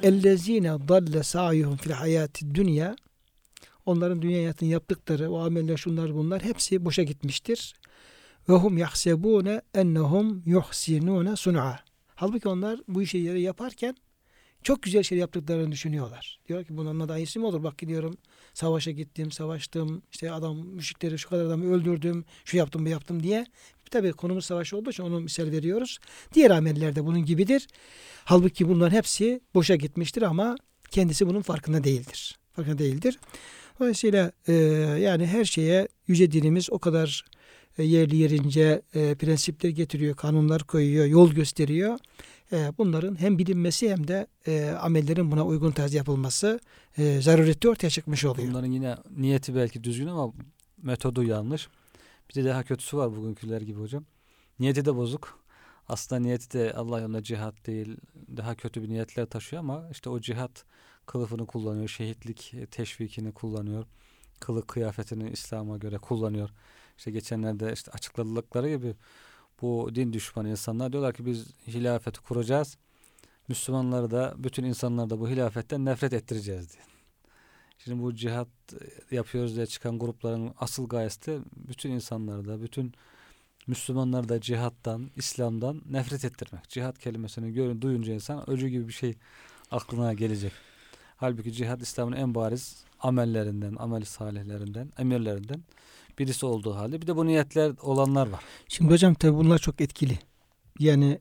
Ellezine dalle sa'yuhum fil hayati dünya. Onların dünya hayatında yaptıkları o ameller şunlar bunlar hepsi boşa gitmiştir. Ve hum yahsebune ennehum yuhsinune sun'a. Halbuki onlar bu şeyleri yaparken çok güzel şey yaptıklarını düşünüyorlar. Diyor ki bunun da iyisi mi olur? Bak gidiyorum savaşa gittim, savaştım. işte adam müşrikleri şu kadar adamı öldürdüm, şu yaptım, bu yaptım diye. Tabii konumuz savaş olduğu için onu misal veriyoruz. Diğer ameller de bunun gibidir. Halbuki bunların hepsi boşa gitmiştir ama kendisi bunun farkında değildir. Farkında değildir. Dolayısıyla e, yani her şeye yüce dinimiz o kadar e, yerli yerince e, prensipler getiriyor, kanunlar koyuyor, yol gösteriyor. E, bunların hem bilinmesi hem de e, amellerin buna uygun tarz yapılması e, zarureti ortaya çıkmış oluyor. Bunların yine niyeti belki düzgün ama metodu yanlış. Bir de daha kötüsü var bugünküler gibi hocam. Niyeti de bozuk. Aslında niyeti de Allah yolunda cihat değil. Daha kötü bir niyetler taşıyor ama işte o cihat kılıfını kullanıyor. Şehitlik teşvikini kullanıyor. Kılık kıyafetini İslam'a göre kullanıyor. İşte geçenlerde işte açıkladıkları gibi bu din düşmanı insanlar diyorlar ki biz hilafeti kuracağız. Müslümanları da bütün insanları da bu hilafetten nefret ettireceğiz diye. Şimdi bu cihat yapıyoruz diye çıkan grupların asıl gayesi de bütün insanları da bütün Müslümanları da cihattan, İslam'dan nefret ettirmek. Cihat kelimesini görün, duyunca insan öcü gibi bir şey aklına gelecek. Halbuki cihat İslam'ın en bariz amellerinden, amel salihlerinden, emirlerinden birisi olduğu halde bir de bu niyetler olanlar var. Şimdi hocam tabi bunlar çok etkili. Yani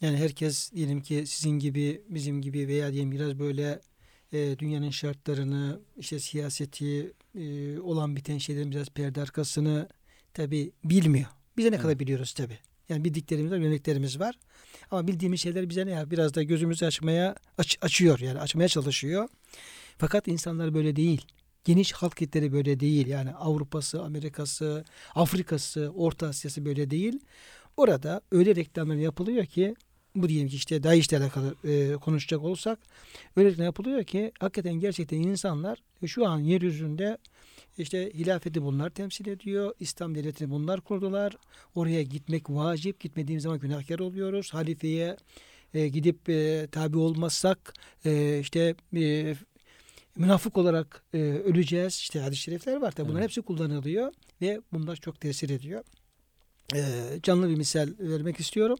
yani herkes diyelim ki sizin gibi bizim gibi veya diyelim biraz böyle e, dünyanın şartlarını işte siyaseti e, olan biten şeylerin biraz perde arkasını tabi bilmiyor. Bize ne evet. kadar biliyoruz tabi. Yani bildiklerimiz var, yöneliklerimiz var. Ama bildiğimiz şeyler bize ne ya biraz da gözümüzü açmaya aç, açıyor yani açmaya çalışıyor. Fakat insanlar böyle değil geniş halk kitleri böyle değil. Yani Avrupa'sı, Amerika'sı, Afrika'sı, Orta Asya'sı böyle değil. Orada öyle reklamlar yapılıyor ki bu diyelim ki işte DAEŞ'le alakalı e, konuşacak olursak öyle reklam yapılıyor ki hakikaten gerçekten insanlar şu an yeryüzünde işte hilafeti bunlar temsil ediyor. İslam devletini bunlar kurdular. Oraya gitmek vacip. Gitmediğimiz zaman günahkar oluyoruz. Halifeye e, gidip e, tabi olmazsak e, işte e, münafık olarak e, öleceğiz. İşte hadis-i şerifler var. Tabi. Bunların evet. hepsi kullanılıyor ve bunlar çok tesir ediyor. E, canlı bir misal vermek istiyorum.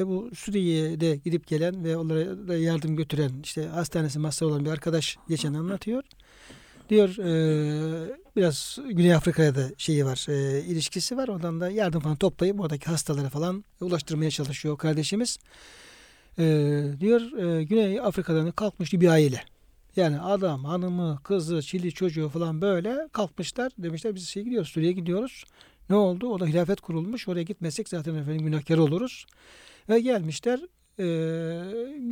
E, bu Suriye'de gidip gelen ve onlara da yardım götüren işte hastanesi masrafı olan bir arkadaş geçen anlatıyor. Diyor e, biraz Güney Afrika'ya da şeyi var, e, ilişkisi var. Ondan da yardım falan toplayıp oradaki hastalara falan ulaştırmaya çalışıyor kardeşimiz. E, diyor e, Güney Afrika'dan kalkmış bir aile. Yani adam, hanımı, kızı, çili çocuğu falan böyle kalkmışlar. Demişler biz şey gidiyoruz, Suriye'ye gidiyoruz. Ne oldu? O da hilafet kurulmuş. Oraya gitmesek zaten efendim günahkar oluruz. Ve gelmişler e,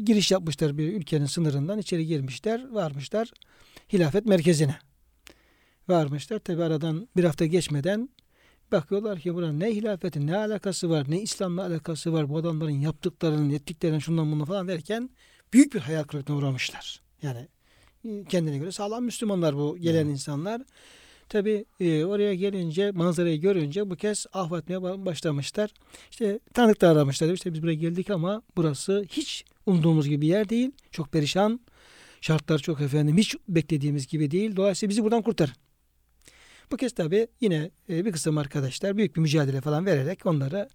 giriş yapmışlar bir ülkenin sınırından içeri girmişler. Varmışlar hilafet merkezine. Varmışlar. Tabi aradan bir hafta geçmeden bakıyorlar ki buranın ne hilafeti ne alakası var ne İslam'la alakası var bu adamların yaptıklarının ettiklerinin şundan bunu falan derken büyük bir hayal kırıklığına uğramışlar. Yani kendine göre sağlam Müslümanlar bu gelen hmm. insanlar. Tabi e, oraya gelince manzarayı görünce bu kez ahvatmaya başlamışlar. İşte tanıklar aramışlar. İşte biz buraya geldik ama burası hiç umduğumuz gibi bir yer değil. Çok perişan. Şartlar çok efendim hiç beklediğimiz gibi değil. Dolayısıyla bizi buradan kurtar. Bu kez tabi yine e, bir kısım arkadaşlar büyük bir mücadele falan vererek onları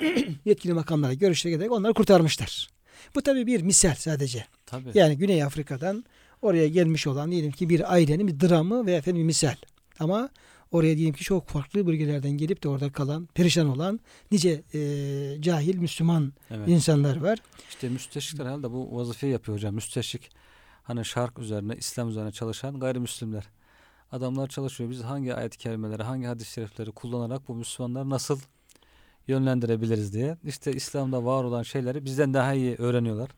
yetkili makamlara görüşe giderek onları kurtarmışlar. Bu tabi bir misal sadece. Tabii. Yani Güney Afrika'dan oraya gelmiş olan diyelim ki bir ailenin bir dramı ve efendim bir misal. Ama oraya diyelim ki çok farklı bölgelerden gelip de orada kalan, perişan olan nice e, cahil Müslüman evet. insanlar var. İşte müsteşrikler herhalde bu vazifeyi yapıyor hocam. Müsteşrik hani şark üzerine, İslam üzerine çalışan gayrimüslimler. Adamlar çalışıyor. Biz hangi ayet-i kerimeleri, hangi hadis-i şerifleri kullanarak bu Müslümanlar nasıl yönlendirebiliriz diye. İşte İslam'da var olan şeyleri bizden daha iyi öğreniyorlar.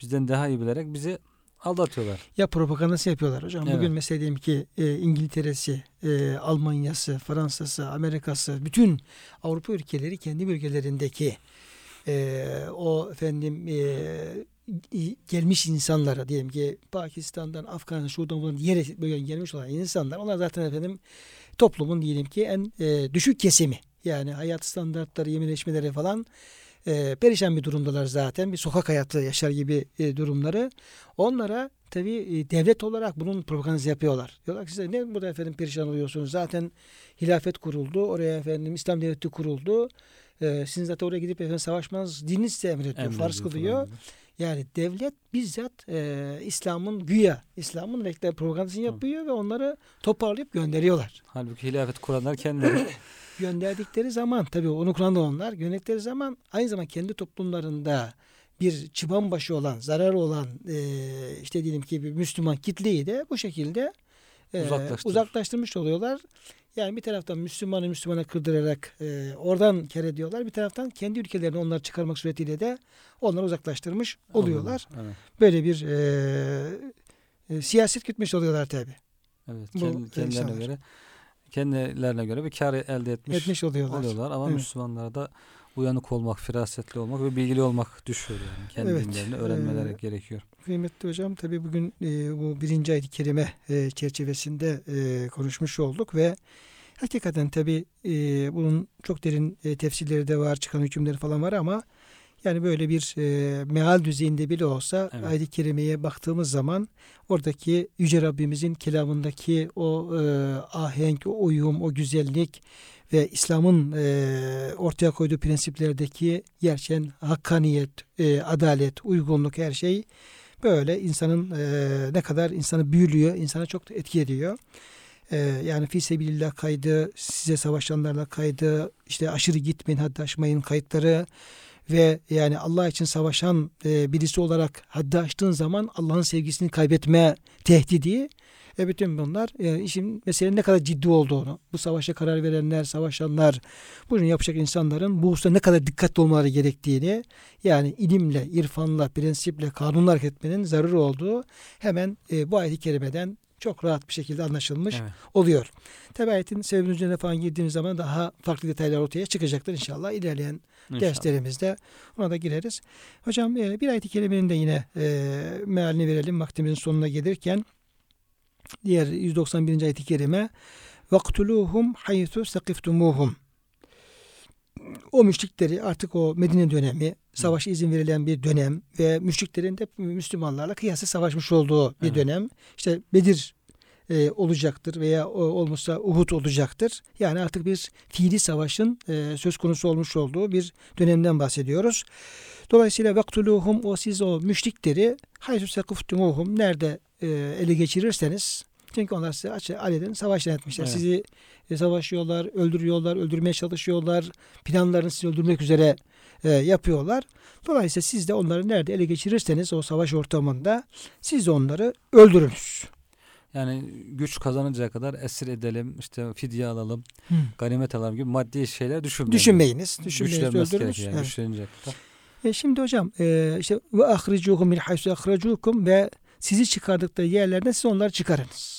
Bizden daha iyi bilerek bizi aldatıyorlar. Ya propagandası yapıyorlar hocam. Evet. Bugün mesela diyelim ki e, İngiltere'si, e, Almanya'sı, Fransa'sı, Amerika'sı, bütün Avrupa ülkeleri kendi bölgelerindeki e, o efendim e, gelmiş insanlara diyelim ki Pakistan'dan, Afganistan'dan, şuradan buradan diğer bölgeden gelmiş olan insanlar onlar zaten efendim toplumun diyelim ki en e, düşük kesimi. Yani hayat standartları, yemeleşmeleri falan e, perişan bir durumdalar zaten. Bir sokak hayatı yaşar gibi e, durumları. Onlara tabi e, devlet olarak bunun propagandası yapıyorlar. Diyorlar ki size ne burada efendim perişan oluyorsunuz? Zaten hilafet kuruldu. Oraya efendim İslam devleti kuruldu. E, sizin zaten oraya gidip efendim savaşmanız dininiz size emrediyor. Farz kılıyor. Yani devlet bizzat e, İslam'ın güya İslam'ın reklam propagandasını yapıyor Hı. ve onları toparlayıp gönderiyorlar. Halbuki hilafet kuranlar kendileri gönderdikleri zaman tabii onu kuran da onlar gönderdikleri zaman aynı zamanda kendi toplumlarında bir çıban başı olan, zarar olan e, işte diyelim ki bir Müslüman kitleyi de bu şekilde e, uzaklaştırmış oluyorlar. Yani bir taraftan Müslümanı Müslümana kırdırarak e, oradan kere diyorlar. Bir taraftan kendi ülkelerini onları çıkarmak suretiyle de onları uzaklaştırmış oluyorlar. Evet. Böyle bir e, e, siyaset gütmüş oluyorlar tabi. Evet. Bu Kend- kendilerine insanlar. göre kendilerine göre bir kar elde etmiş, Etmiş oluyorlar. oluyorlar ama Evet. Müslümanlara da uyanık olmak, firasetli olmak ve bilgili olmak düşüyor yani. Kendi Evet. dinlerini öğrenmeleri Ee, gerekiyor. Kıymetli hocam tabi bugün e, bu birinci ayet-i kerime e, çerçevesinde e, konuşmuş olduk ve hakikaten tabi e, bunun çok derin e, tefsirleri de var, çıkan hükümleri falan var ama yani böyle bir e, meal düzeyinde bile olsa Evet. ayet-i kerimeye baktığımız zaman oradaki Yüce Rabbimizin kelamındaki o e, ahenk, o uyum, o güzellik ve İslam'ın e, ortaya koyduğu prensiplerdeki gerçekten hakkaniyet, e, adalet, uygunluk her şey böyle insanın e, ne kadar insanı büyülüyor, insana çok etki ediyor. E, yani fi sebilillah kaydı, size savaşanlarla kaydı, işte aşırı gitmeyin, haddi aşmayın kayıtları ve yani Allah için savaşan e, birisi olarak haddi aştığın zaman Allah'ın sevgisini kaybetme tehdidi. E bütün bunlar e, işin meselenin ne kadar ciddi olduğunu, bu savaşa karar verenler, savaşanlar, bunu yapacak insanların bu hususta ne kadar dikkatli olmaları gerektiğini, yani ilimle, irfanla, prensiple, kanunlar hareket etmenin zararı olduğu hemen e, bu ayet-i kerimeden çok rahat bir şekilde anlaşılmış Evet. oluyor. Tabi ayetin sebebinin üzerine falan girdiğimiz zaman daha farklı detaylar ortaya çıkacaktır inşallah ilerleyen İnşallah. derslerimizde ona da gireriz. Hocam e, bir ayet-i kerimenin de yine e, mealini verelim vaktimizin sonuna gelirken. Diğer 191. ayet-i kerime وَقْتُلُوهُمْ حَيْثُ سَقِفْتُمُوهُمْ o müşrikleri artık o Medine dönemi, savaşa izin verilen bir dönem ve müşriklerin de Müslümanlarla kıyası savaşmış olduğu bir Evet. dönem. İşte Bedir e, olacaktır veya o, olmuşsa Uhud olacaktır. Yani artık bir fiili savaşın e, söz konusu olmuş olduğu bir dönemden bahsediyoruz. Dolayısıyla vaktuluhum o siz o müşrikleri haysu sekuftumuhum nerede e, ele geçirirseniz çünkü onlar size açı aleden savaşlar etmişler. Evet. Sizi e, savaşıyorlar, öldürüyorlar, öldürmeye çalışıyorlar. Planlarını sizi öldürmek üzere e, yapıyorlar. Dolayısıyla siz de onları nerede ele geçirirseniz o savaş ortamında siz de onları öldürünüz. Yani güç kazanıncaya kadar esir edelim, işte fidye alalım, ganimet alalım gibi maddi şeyler düşünmeyin. Düşünmeyiniz. Düşünmeyiniz. Güçlenmesi Öldürünüz. Yani. Evet. E şimdi hocam e, işte ve ahricuhum min haysu ahracukum ve sizi çıkardıkları yerlerden siz onları çıkarınız.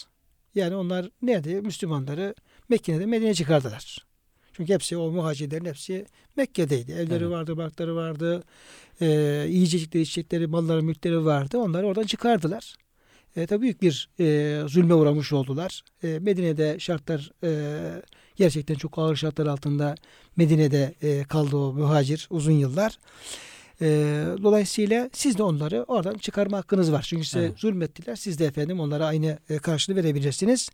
Yani onlar nerede? Müslümanları Mekke'de Medine'ye çıkardılar. Çünkü hepsi o muhacirlerin hepsi Mekke'deydi. Evleri Evet. vardı, barkları vardı. E, yiyecekleri, içecekleri, malları, mülkleri vardı. Onları oradan çıkardılar. E, tabii büyük bir e, zulme uğramış oldular. E, Medine'de şartlar e, gerçekten çok ağır şartlar altında Medine'de e, kaldı o muhacir uzun yıllar. E, dolayısıyla siz de onları oradan çıkarma hakkınız var. Çünkü size Evet. zulmettiler. Siz de efendim onlara aynı e, karşılığı verebilirsiniz.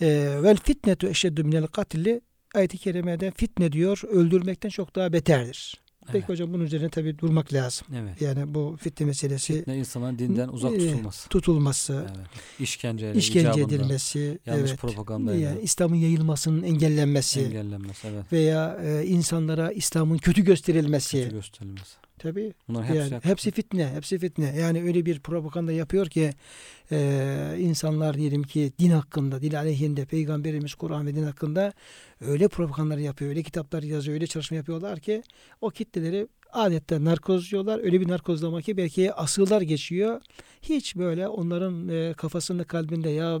E, vel fitnetu eşeddü minel katli ayet-i kerimede fitne diyor öldürmekten çok daha beterdir. Peki Evet. hocam bunun üzerine tabii durmak lazım. Evet. Yani bu fitne meselesi Ne insanların dinden uzak e, tutulması. tutulması, Evet. İşkenceyle, işkence edilmesi, yanlış evet. propagandayla yani İslam'ın yayılmasının engellenmesi engellenmesi. Evet. veya e, insanlara İslam'ın kötü gösterilmesi. Kötü gösterilmesi. Tabii. Bunlar hepsi, yani hepsi fitne, hepsi fitne. Yani öyle bir propaganda yapıyor ki e, insanlar diyelim ki din hakkında, din aleyhinde, peygamberimiz Kur'an ve din hakkında öyle propagandalar yapıyor, öyle kitaplar yazıyor, öyle çalışma yapıyorlar ki o kitleleri adeta narkozluyorlar. Öyle bir narkozlama ki belki asırlar geçiyor. Hiç böyle onların e, kafasında, kalbinde ya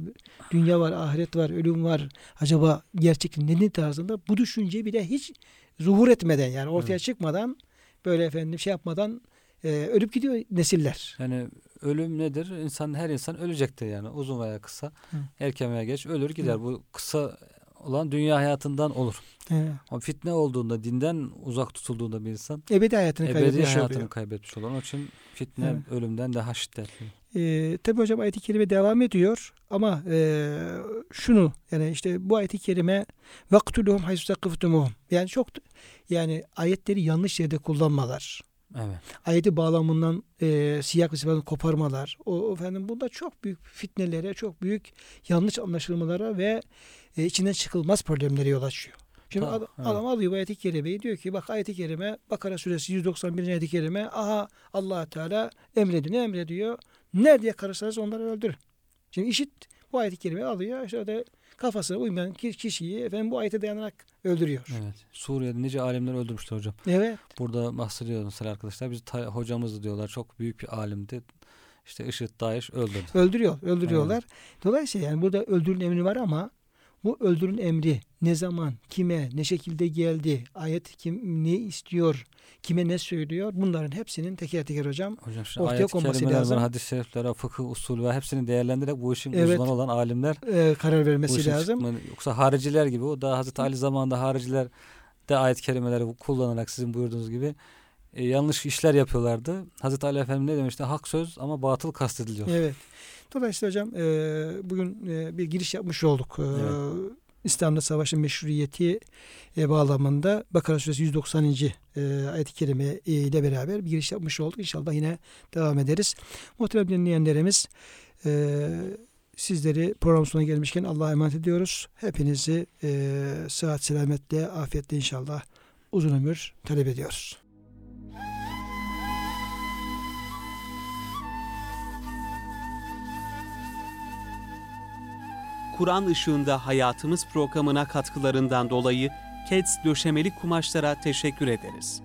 dünya var, ahiret var, ölüm var. Acaba gerçek nedir tarzında bu düşünce bile hiç zuhur etmeden yani ortaya Evet. çıkmadan böyle efendim şey yapmadan e, ölüp gidiyor nesiller. Yani ölüm nedir? İnsan her insan ölecektir yani uzun veya kısa. Hı. Erken veya geç ölür gider. Hı. Bu kısa olan dünya hayatından olur. Ama fitne olduğunda, dinden uzak tutulduğunda bir insan ebedi hayatını ebedi kaybetmiş hayatını oluyor. kaybetmiş olur. Onun için fitne Evet. ölümden daha şiddetli. E, tabi hocam ayet-i kerime devam ediyor ama e, şunu yani işte bu ayet-i kerime vaktuluhum haysu sakıftumuhum yani çok yani ayetleri yanlış yerde kullanmalar. Evet. ayeti bağlamından e, siyak ve sıfatını koparmalar. O efendim bunda çok büyük fitnelere, çok büyük yanlış anlaşılmalara ve e, içinden çıkılmaz problemlere yol açıyor. Şimdi Tamam, adam, evet. adam alıyor bu ayeti kerimeyi diyor ki bak ayeti kerime Bakara suresi 191. ayeti kerime aha allah Teala emrediyor. Ne emrediyor? Nerede yakarırsanız onları öldürün. Şimdi işit O ayet-i kerimeyi alıyor. İşte orada kafasına uymayan ki- kişiyi efendim bu ayete dayanarak öldürüyor. Evet. Suriye'de nice alimler öldürmüşler hocam. Evet. Burada bahsediyor mesela arkadaşlar. Biz ta- hocamız diyorlar çok büyük bir alimdi. İşte IŞİD, DAEŞ öldürdü. Öldürüyor, öldürüyorlar. Dolayısıyla yani burada öldürün emri var ama bu öldürün emri ne zaman, kime, ne şekilde geldi, ayet kim ne istiyor, kime ne söylüyor bunların hepsinin teker teker hocam Hocam şimdi Ortaya konması lazım. hadis-i şerifler, fıkıh, usul ve hepsini değerlendirerek bu işin Evet. uzmanı olan alimler e, karar vermesi lazım. çıkmanı- yoksa hariciler gibi o da Hazreti Ali zamanında hariciler de ayet-i kerimeleri kullanarak sizin buyurduğunuz gibi e, yanlış işler yapıyorlardı. Hazreti Ali Efendimiz ne demişti? Hak söz ama batıl kastediliyor. Evet. Dolayısıyla hocam e, bugün e, bir giriş yapmış olduk. E, Evet. İslam'da savaşın meşruiyeti e, bağlamında Bakara suresi 190. E, ayet-i kerime e, ile beraber bir giriş yapmış olduk. İnşallah yine devam ederiz. Muhterem dinleyenlerimiz e, sizleri program sonuna gelmişken Allah'a emanet ediyoruz. Hepinizi e, sıhhat, selametle, afiyetle inşallah uzun ömür talep ediyoruz. Kur'an ışığında hayatımız programına katkılarından dolayı KEDS döşemeli kumaşlara teşekkür ederiz.